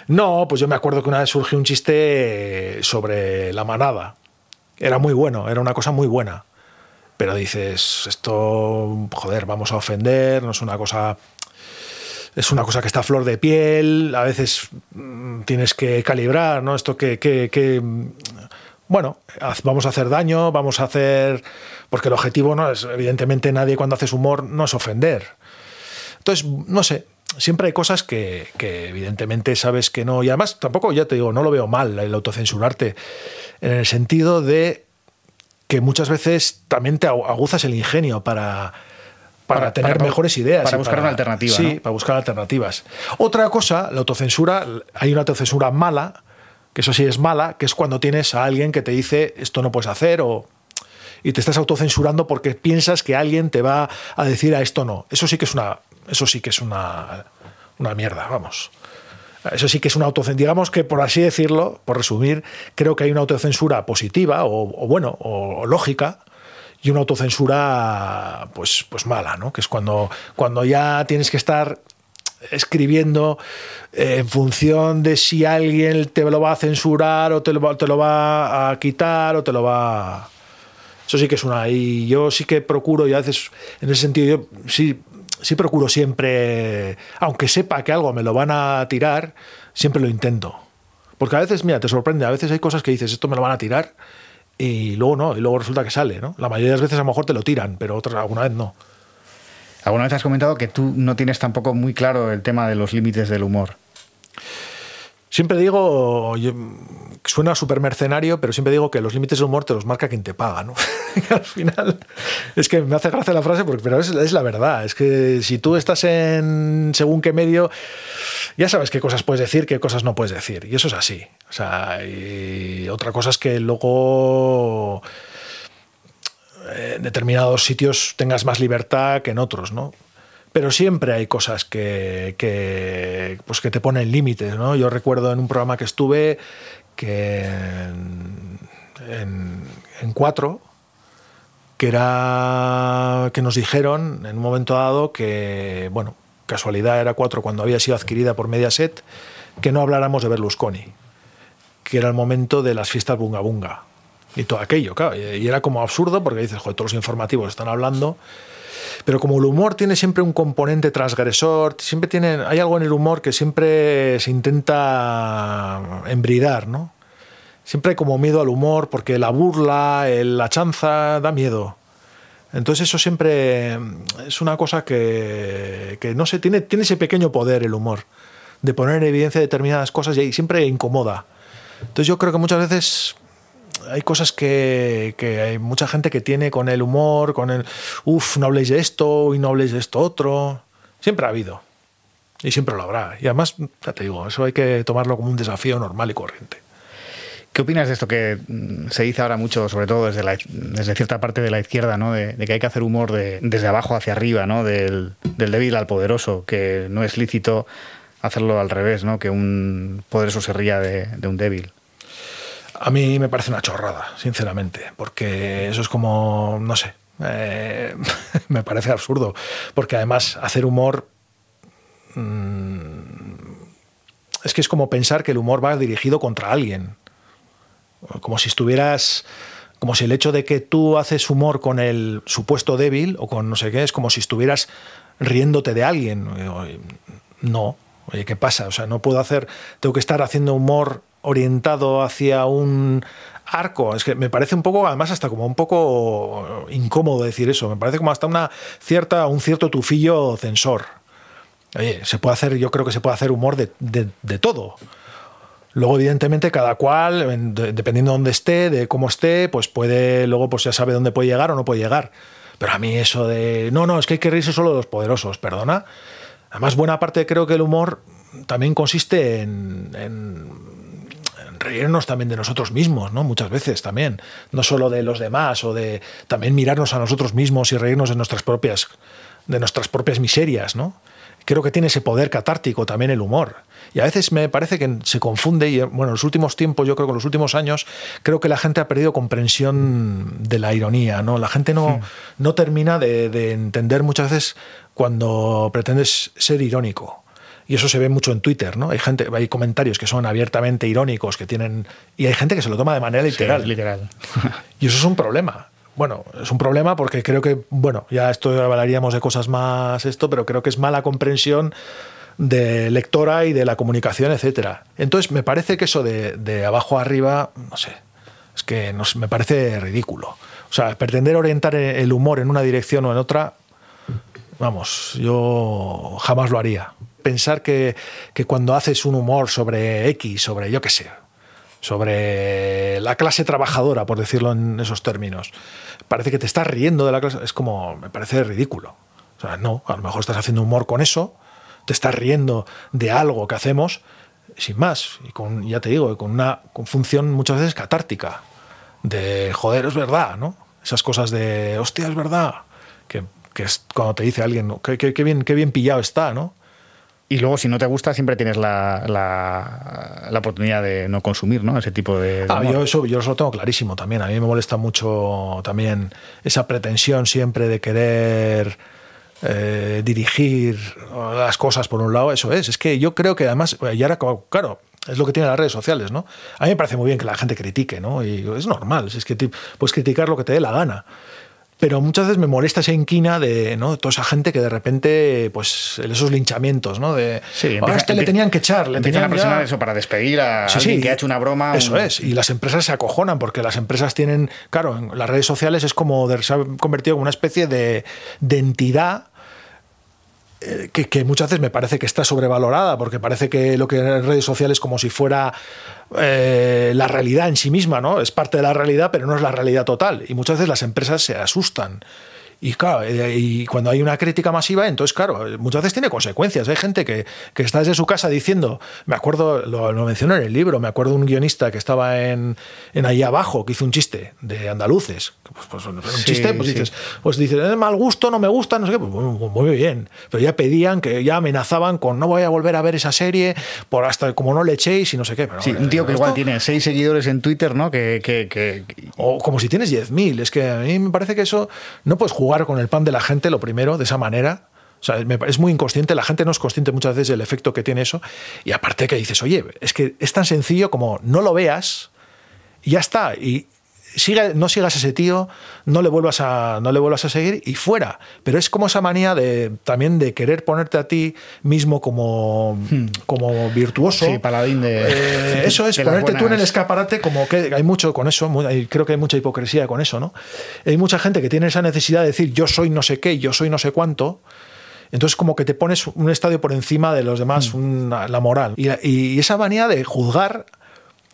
C: No, pues yo me acuerdo que una vez surgió un chiste sobre la manada. Era muy bueno, era una cosa muy buena. Pero dices, esto, joder, vamos a ofender, no es una cosa es una cosa que está a flor de piel, a veces mm, tienes que calibrar, ¿no? Esto que, que, bueno, vamos a hacer daño, vamos a hacer... Porque el objetivo no es, evidentemente nadie cuando haces humor no es ofender. Entonces, no sé, siempre hay cosas que, que, evidentemente sabes que no. Y además, tampoco, ya te digo, no lo veo mal el autocensurarte, en el sentido de que muchas veces también te aguzas el ingenio para, para, tener mejores ideas.
A: Para buscar una alternativa.
C: Sí, para buscar alternativas. Otra cosa, la autocensura, hay una autocensura mala, que eso sí es mala, que es cuando tienes a alguien que te dice esto no puedes hacer o y te estás autocensurando porque piensas que alguien te va a decir a esto no. Eso sí que es una eso sí que es una una mierda, vamos. Eso sí que es una autocensura. Digamos que, por así decirlo, por resumir, creo que hay una autocensura positiva o, bueno, o lógica, y una autocensura pues, pues mala, ¿no? que es cuando, cuando ya tienes que estar escribiendo eh, en función de si alguien te lo va a censurar o te lo, te lo va a quitar o te lo va... Eso sí que es una... Y yo sí que procuro, y a veces en ese sentido, yo sí, sí procuro siempre, aunque sepa que algo me lo van a tirar, siempre lo intento. Porque a veces, mira, te sorprende, a veces hay cosas que dices, esto me lo van a tirar, y luego no, y luego resulta que sale, ¿no? La mayoría de las veces a lo mejor te lo tiran, pero otras alguna vez no.
A: Alguna vez has comentado que tú no tienes tampoco muy claro el tema de los límites del humor.
C: Siempre digo, suena súper mercenario, pero siempre digo que los límites del humor te los marca quien te paga, ¿no? al final, es que me hace gracia la frase, porque, pero es, es, la verdad. Es que si tú estás en según qué medio, ya sabes qué cosas puedes decir, qué cosas no puedes decir. Y eso es así. O sea, y otra cosa es que luego en determinados sitios tengas más libertad que en otros, ¿no? Pero siempre hay cosas que, que, pues que te ponen límites. ¿no? Yo recuerdo en un programa que estuve que en, cuatro, que era que nos dijeron en un momento dado que, bueno, casualidad era cuatro cuando había sido adquirida por Mediaset, que no habláramos de Berlusconi, que era el momento de las fiestas bunga bunga y todo aquello, claro, y era como absurdo porque dices, joder, todos los informativos están hablando pero como el humor tiene siempre un componente transgresor, siempre tiene, hay algo en el humor que siempre se intenta embridar, ¿no? Siempre hay como miedo al humor porque la burla, la chanza da miedo. Entonces eso siempre es una cosa que, que no sé, tiene, tiene ese pequeño poder el humor, de poner en evidencia determinadas cosas y siempre incomoda. Entonces yo creo que muchas veces hay cosas que, hay mucha gente que tiene con el humor, con el, uff, no habléis de esto y no habléis de esto otro. Siempre ha habido. Y siempre lo habrá. Y además, ya te digo, eso hay que tomarlo como un desafío normal y corriente.
A: ¿Qué opinas de esto que mm, se dice ahora mucho, sobre todo desde, cierta parte de la izquierda, de, que hay que hacer humor de, desde abajo hacia arriba, ¿no? del, débil al poderoso, que no es lícito hacerlo al revés, ¿no? que un poderoso se ría de un débil?
C: A mí me parece una chorrada, sinceramente, porque eso es como, no sé, eh, me parece absurdo, porque además hacer humor mmm, es que es como pensar que el humor va dirigido contra alguien, como si estuvieras, como si el hecho de que tú haces humor con el supuesto débil o con no sé qué, es como si estuvieras riéndote de alguien. No, oye, ¿qué pasa? O sea, no puedo hacer, tengo que estar haciendo humor orientado hacia un arco. Es que me parece un poco, además, hasta como un poco incómodo decir eso. Me parece como hasta una cierta, un cierto tufillo censor. Oye, se puede hacer, yo creo que se puede hacer humor de, de, todo. Luego, evidentemente, cada cual, en- de- dependiendo de dónde esté, de cómo esté, pues puede, luego pues ya sabe dónde puede llegar o no puede llegar. Pero a mí eso de, no, no, es que hay que reírse solo de los poderosos, perdona. Además, buena parte creo que el humor también consiste en reírnos también de nosotros mismos, ¿no? Muchas veces también. No solo de los demás, o de también mirarnos a nosotros mismos y reírnos de nuestras propias, de nuestras propias miserias, ¿no? Creo que tiene ese poder catártico también el humor. Y a veces me parece que se confunde, y bueno, en los últimos tiempos, yo creo que en los últimos años, creo que la gente ha perdido comprensión de la ironía, ¿no? La gente no, no termina de, de entender muchas veces cuando pretendes ser irónico. Y eso se ve mucho en Twitter, ¿no? Hay gente, hay comentarios que son abiertamente irónicos, que tienen. Y hay gente que se lo toma de manera literal.
A: literal.
C: Y eso es un problema. Bueno, es un problema porque creo que, bueno, ya esto hablaríamos de cosas más esto, pero creo que es mala comprensión de lectora y de la comunicación, etcétera. Entonces, me parece que eso de, de abajo a arriba, no sé, es que me parece ridículo. O sea, pretender orientar el humor en una dirección o en otra, vamos, yo jamás lo haría. Pensar que, que cuando haces un humor sobre X, sobre yo qué sé, sobre la clase trabajadora, por decirlo en esos términos, parece que te estás riendo de la clase, es como, me parece ridículo. O sea, no, a lo mejor estás haciendo humor con eso, te estás riendo de algo que hacemos, sin más, y con, ya te digo, con una con función muchas veces catártica, de joder, es verdad, ¿no? Esas cosas de, hostia, es verdad, que, que es cuando te dice alguien, qué bien, qué bien pillado está, ¿no?
A: Y luego, si no te gusta, siempre tienes la, la, la oportunidad de no consumir, ¿no? Ese tipo de. de
C: Ah, yo eso, yo eso lo tengo clarísimo también. A mí me molesta mucho también esa pretensión siempre de querer eh, dirigir las cosas por un lado. Eso es. Es que yo creo que además, y ahora, claro, es lo que tienen las redes sociales, ¿no? A mí me parece muy bien que la gente critique, ¿no? Y es normal. si Es que puedes criticar lo que te dé la gana. Pero muchas veces me molesta esa inquina de ¿no? toda esa gente que de repente, pues, esos linchamientos, ¿no? De,
A: Sí,
C: "Ahora este le tenían que echar, le
A: empiezan a
C: tenían
A: presionar
C: ya-
A: eso para despedir a
C: Sí,
A: alguien
C: sí.
A: que ha hecho una broma.
C: Eso
A: un-
C: es. Y las empresas se acojonan porque las empresas tienen, claro, en las redes sociales es como de- se ha convertido en una especie de, de entidad que, que muchas veces me parece que está sobrevalorada porque parece que lo que en redes sociales es como si fuera eh, la realidad en sí misma, ¿no? Es parte de la realidad, pero no es la realidad total. Y muchas veces las empresas se asustan. Y claro, eh, y cuando hay una crítica masiva, entonces, claro, muchas veces tiene consecuencias. Hay gente que, que está desde su casa diciendo, me acuerdo, lo, lo menciono en el libro, me acuerdo un guionista que estaba en, en ahí abajo, que hizo un chiste de andaluces. Pues, pues, un
A: Sí,
C: chiste, pues
A: sí.
C: dices, pues dices, "Eh, mal gusto, no me gusta, no sé qué, pues muy, muy bien. Pero ya pedían, que ya amenazaban con no voy a volver a ver esa serie, por hasta como no le echéis y no sé qué. Pero,
A: Sí, un tío que igual tiene seis seguidores en Twitter, ¿no? Que, que, que-
C: o como si tienes 10.000. Es que a mí me parece que eso no puedes jugar con el pan de la gente, lo primero, de esa manera. O sea, es muy inconsciente, la gente no es consciente muchas veces del efecto que tiene eso. Y aparte que dices, oye, es que es tan sencillo como no lo veas y ya está. Y sigue, no sigas a ese tío, no le vuelvas a, no le vuelvas a seguir y fuera. Pero es como esa manía de también de querer ponerte a ti mismo como, como virtuoso.
A: Hmm. Sí, paladín de-
C: Eh, eso es,
A: de
C: ponerte tú en el escaparate, como que hay mucho con eso, muy- hay- creo que hay mucha hipocresía con eso, ¿no? Hay mucha gente que tiene esa necesidad de decir yo soy no sé qué, yo soy no sé cuánto. Entonces, como que te pones un estadio por encima de los demás, una- la moral. Y, y esa manía de juzgar,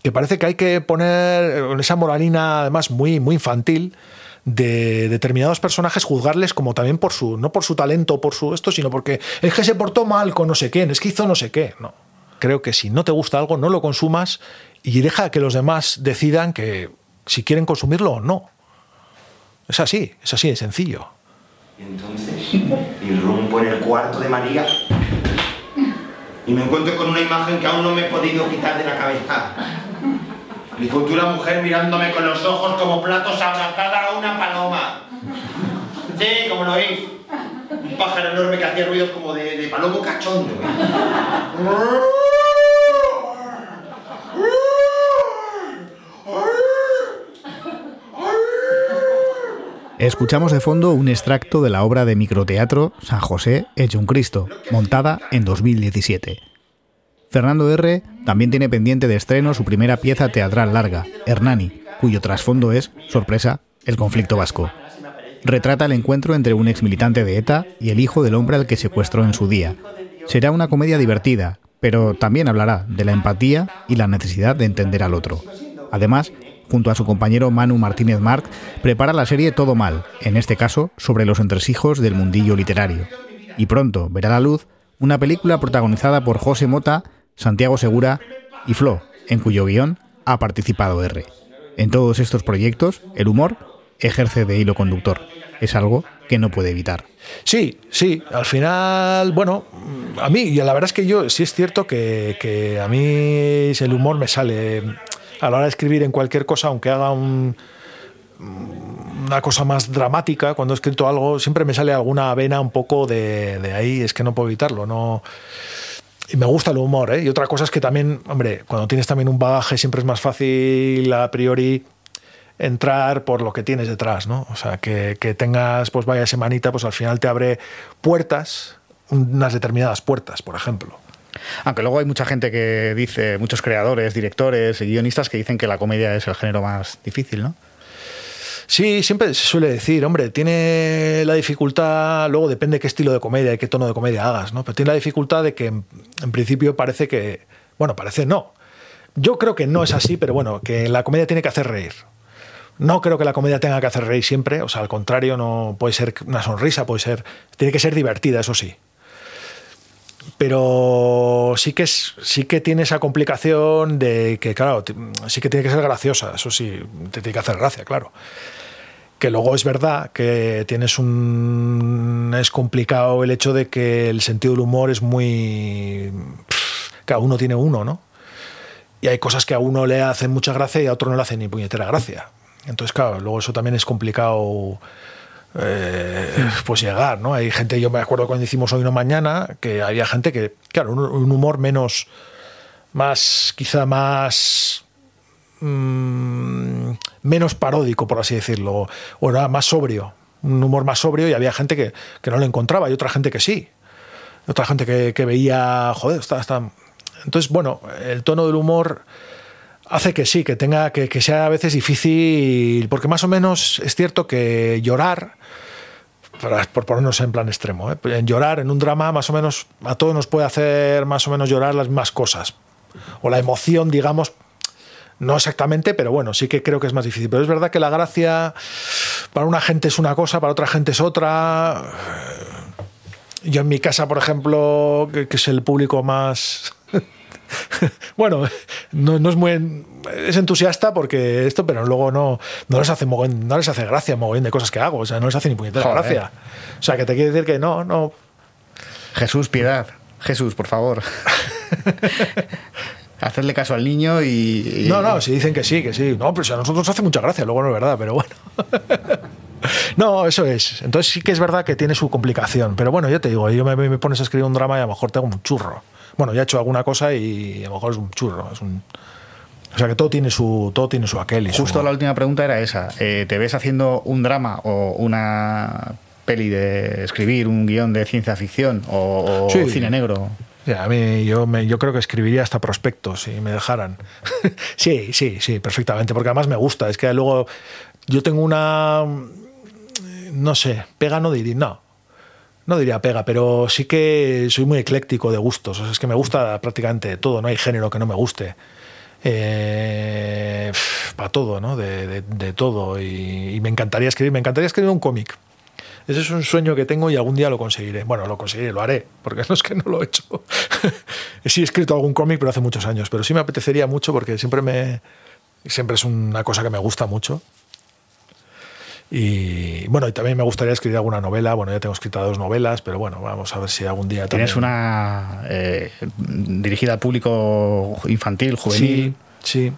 C: que parece que hay que poner en esa moralina, además, muy, muy infantil, de determinados personajes, juzgarles como también por su, no por su talento, por su esto, sino porque es que se portó mal con no sé quién, es que hizo no sé qué. No. Creo que si no te gusta algo, no lo consumas y deja que los demás decidan que si quieren consumirlo o no. Es así, es así de sencillo.
T: Entonces irrumpo en el cuarto de María y me encuentro con una imagen que aún no me he podido quitar de la cabeza. Mi futura mujer mirándome con los ojos como platos abrazada a una paloma. Sí, como lo oís. Un pájaro enorme que hacía ruidos como de, de palomo cachondo.
A: Escuchamos de fondo un extracto de la obra de microteatro San José hecho un Cristo, montada en 2017. Fernando R. también tiene pendiente de estreno su primera pieza teatral larga, Hernani, cuyo trasfondo es, sorpresa, el conflicto vasco. Retrata el encuentro entre un ex militante de ETA y el hijo del hombre al que secuestró en su día. Será una comedia divertida, pero también hablará de la empatía y la necesidad de entender al otro. Además, junto a su compañero Manu Martínez Marc, prepara la serie Todo Mal, en este caso sobre los entresijos del mundillo literario. Y pronto verá la luz una película protagonizada por José Mota, Santiago Segura y Flo, en cuyo guion ha participado R. En todos estos proyectos, el humor ejerce de hilo conductor. Es algo que no puede evitar.
C: Sí, sí, al final, bueno, a mí, y la verdad es que yo sí es cierto que, que a mí el humor me sale a la hora de escribir en cualquier cosa, aunque haga un, una cosa más dramática, cuando he escrito algo, siempre me sale alguna vena un poco de ahí, es que no puedo evitarlo, no... Y me gusta el humor, ¿eh? Y otra cosa es que también, hombre, cuando tienes también un bagaje siempre es más fácil a priori entrar por lo que tienes detrás, ¿no? O sea, que, que tengas, pues vaya semanita, pues al final te abre puertas, unas determinadas puertas, por ejemplo.
A: Aunque luego hay mucha gente que dice, muchos creadores, directores y guionistas que dicen que la comedia es el género más difícil, ¿no?
C: Sí, siempre se suele decir, hombre, tiene la dificultad, luego depende qué estilo de comedia y qué tono de comedia hagas, ¿no? Pero tiene la dificultad de que en principio parece que, bueno, parece no. Yo creo que no es así, pero bueno, que la comedia tiene que hacer reír. No creo que la comedia tenga que hacer reír siempre, o sea, al contrario, no puede ser una sonrisa, puede ser, tiene que ser divertida, eso sí. Pero sí que es, sí que tiene esa complicación de que, claro, sí que tiene que ser graciosa, eso sí, te tiene que hacer gracia, claro. Que luego es verdad que tienes un es complicado el hecho de que el sentido del humor es muy cada uno tiene uno no y hay cosas que a uno le hacen mucha gracia y a otro no le hacen ni puñetera gracia. Entonces claro luego eso también es complicado eh, pues llegar no hay gente yo me acuerdo cuando hicimos hoy no mañana que había gente que claro un, humor menos más quizá más mmm, menos paródico, por así decirlo, o era más sobrio, un humor más sobrio y había gente que, que no lo encontraba y otra gente que sí. Otra gente que, veía, joder, está, está... Entonces, bueno, el tono del humor hace que sí, que tenga, que, que, sea a veces difícil, porque más o menos es cierto que llorar, por ponernos en plan extremo, ¿eh? en llorar en un drama más o menos a todos nos puede hacer más o menos llorar las mismas cosas, o la emoción, digamos, no exactamente, pero bueno, sí que creo que es más difícil. Pero es verdad que la gracia para una gente es una cosa, para otra gente es otra. Yo en mi casa, por ejemplo, que, es el público más... bueno, no, no, es muy... Es entusiasta porque esto, pero luego no, no, les hace no les hace gracia mogollón de cosas que hago. O sea, no les hace ni puñetera gracia. O sea, que te quiere decir que no, no...
A: Jesús, piedad. Jesús, por favor. hacerle caso al niño y,
C: No, no, si dicen que sí, que sí. No, pero si a nosotros nos hace mucha gracia, luego no es verdad, pero bueno. no, eso es. Entonces sí que es verdad que tiene su complicación. Pero bueno, yo te digo, yo me, me, pones a escribir un drama y a lo mejor tengo un churro. Bueno, ya he hecho alguna cosa y a lo mejor es un churro. Es un... O sea que todo tiene su, todo tiene su aquel. Y
A: Justo
C: su...
A: la última pregunta era esa. Eh, ¿Te ves haciendo un drama o una peli de escribir, un guion de ciencia ficción o, o sí. cine negro?
C: A mí, yo, me, yo creo que escribiría hasta prospectos si me dejaran. sí, sí, sí, perfectamente, porque además me gusta. Es que luego yo tengo una. No sé, pega no diría. No, no diría pega, pero sí que soy muy ecléctico de gustos. O sea, es que me gusta prácticamente todo, no hay género que no me guste. Eh, para todo, ¿no? De, de, de todo. Y, y, me encantaría escribir, me encantaría escribir un cómic. Ese es un sueño que tengo y algún día lo conseguiré. Bueno, lo conseguiré, lo haré, porque no es que no lo he hecho. sí he escrito algún cómic, pero hace muchos años. Pero sí me apetecería mucho porque siempre me siempre es una cosa que me gusta mucho. Y bueno, y también me gustaría escribir alguna novela. Bueno, ya tengo escritas dos novelas, pero bueno, vamos a ver si algún día
A: ¿Tienes
C: también...
A: una eh, dirigida al público infantil, juvenil?
C: Sí, sí.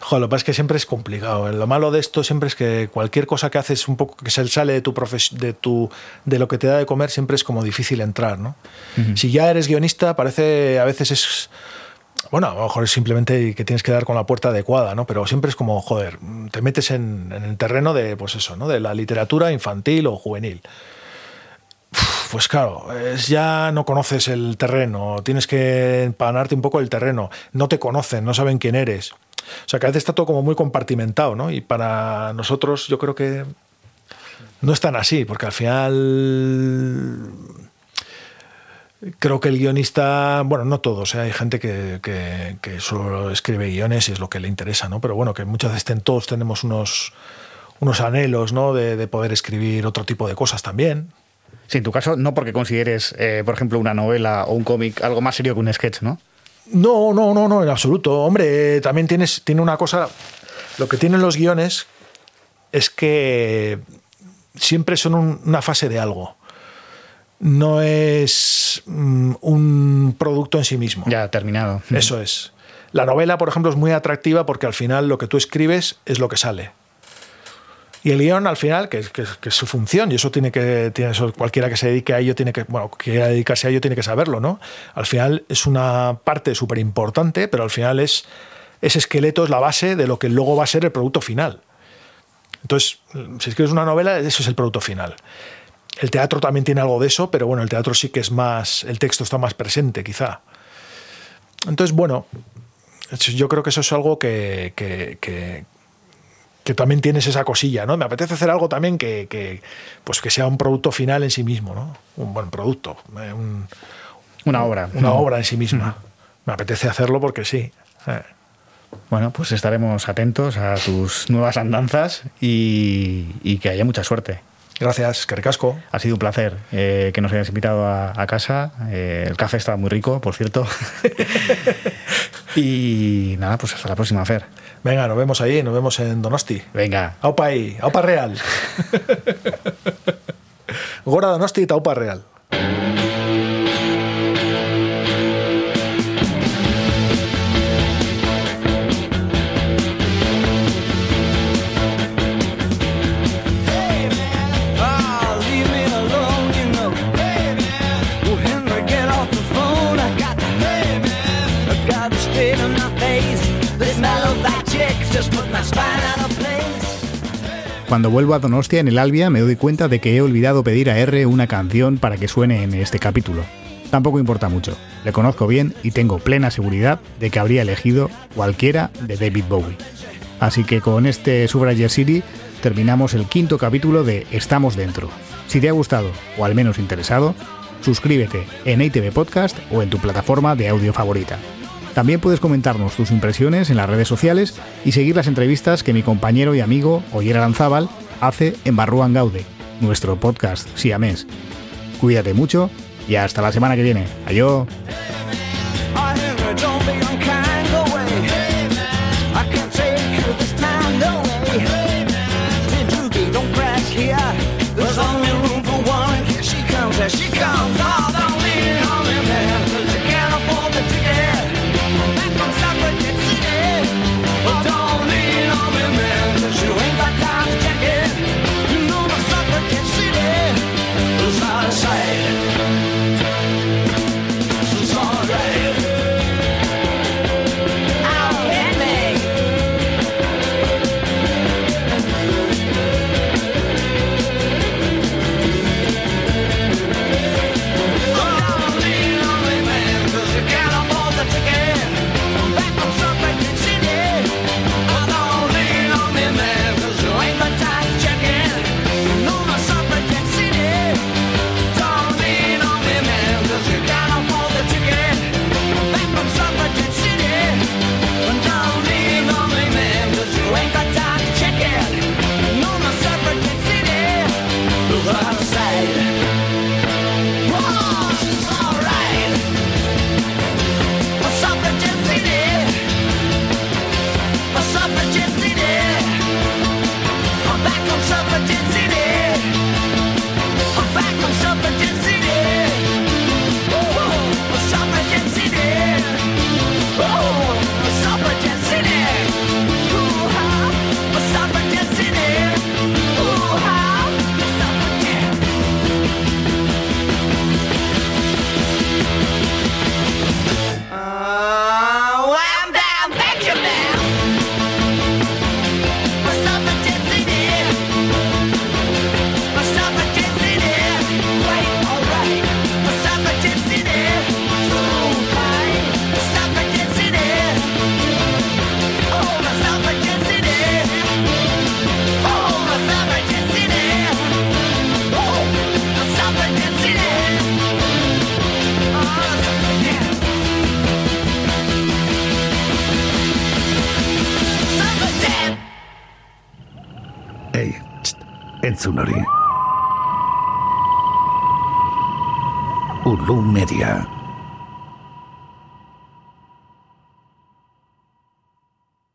C: Joder, lo que pasa es que siempre es complicado. Lo malo de esto siempre es que cualquier cosa que haces un poco que se sale de tu de tu de lo que te da de comer siempre es como difícil entrar, ¿no? Uh -huh. Si ya eres guionista, parece a veces es bueno, a lo mejor es simplemente que tienes que dar con la puerta adecuada, ¿no? Pero siempre es como, joder, te metes en, el terreno de, pues eso, ¿no? De la literatura infantil o juvenil. Pues claro, ya no conoces el terreno, tienes que empanarte un poco el terreno, no te conocen, no saben quién eres. O sea, que a veces está todo como muy compartimentado, ¿no? Y para nosotros yo creo que no es tan así, porque al final creo que el guionista, bueno, no todos, ¿eh? hay gente que, que, que, solo escribe guiones y es lo que le interesa, ¿no? Pero bueno, que muchas veces todos tenemos unos, unos anhelos, ¿no? De, de, poder escribir otro tipo de cosas también.
A: Sí, en tu caso, no porque consideres, eh, por ejemplo, una novela o un cómic algo más serio que un sketch, ¿no?
C: No, no, no, no, en absoluto. Hombre, también tienes, tiene una cosa, lo que tienen los guiones es que siempre son un, una fase de algo no es mm, un producto en sí mismo.
A: Ya terminado.
C: Eso es. La novela, por ejemplo, es muy atractiva porque al final lo que tú escribes es lo que sale. Y el guion, al final, que, que, que es su función, y eso tiene que, tiene eso, cualquiera que se dedique a ello tiene que, bueno, quiera dedicarse a ello tiene que saberlo, ¿no? Al final es una parte súper importante, pero al final es, ese esqueleto es la base de lo que luego va a ser el producto final. Entonces, si escribes una novela, eso es el producto final. El teatro también tiene algo de eso, pero bueno, el teatro sí que es más, el texto está más presente, quizá. Entonces, bueno, yo creo que eso es algo que, que, que, que también tienes esa cosilla, ¿no? Me apetece hacer algo también que, que, pues que sea un producto final en sí mismo, ¿no? Un buen producto, un,
A: una obra.
C: Una no. obra en sí misma. Mm. Me apetece hacerlo porque sí. Eh.
A: Bueno, pues estaremos atentos a tus nuevas andanzas y, y que haya mucha suerte.
C: Gracias, Caricasco.
A: Ha sido un placer eh, que nos hayas invitado a, a casa. Eh, el café estaba muy rico, por cierto. y nada, pues hasta la próxima, Fer.
C: Venga, nos vemos ahí, nos vemos en Donosti.
A: Venga.
C: Aupa ahí, Aupa Real. Gora Donosti y Aupa Real.
A: Cuando vuelvo a Donostia en el Albia me doy cuenta de que he olvidado pedir a R una canción para que suene en este capítulo. Tampoco importa mucho, le conozco bien y tengo plena seguridad de que habría elegido cualquiera de David Bowie. Así que con este Suffragette City terminamos el quinto capítulo de Estamos Dentro. Si te ha gustado o al menos interesado, suscríbete en ITV Podcast o en tu plataforma de audio favorita. También puedes comentarnos tus impresiones en las redes sociales y seguir las entrevistas que mi compañero y amigo Oyer Aranzábal hace en Barruan Gaude, nuestro podcast siamés. Cuídate mucho y hasta la semana que viene. Adiós.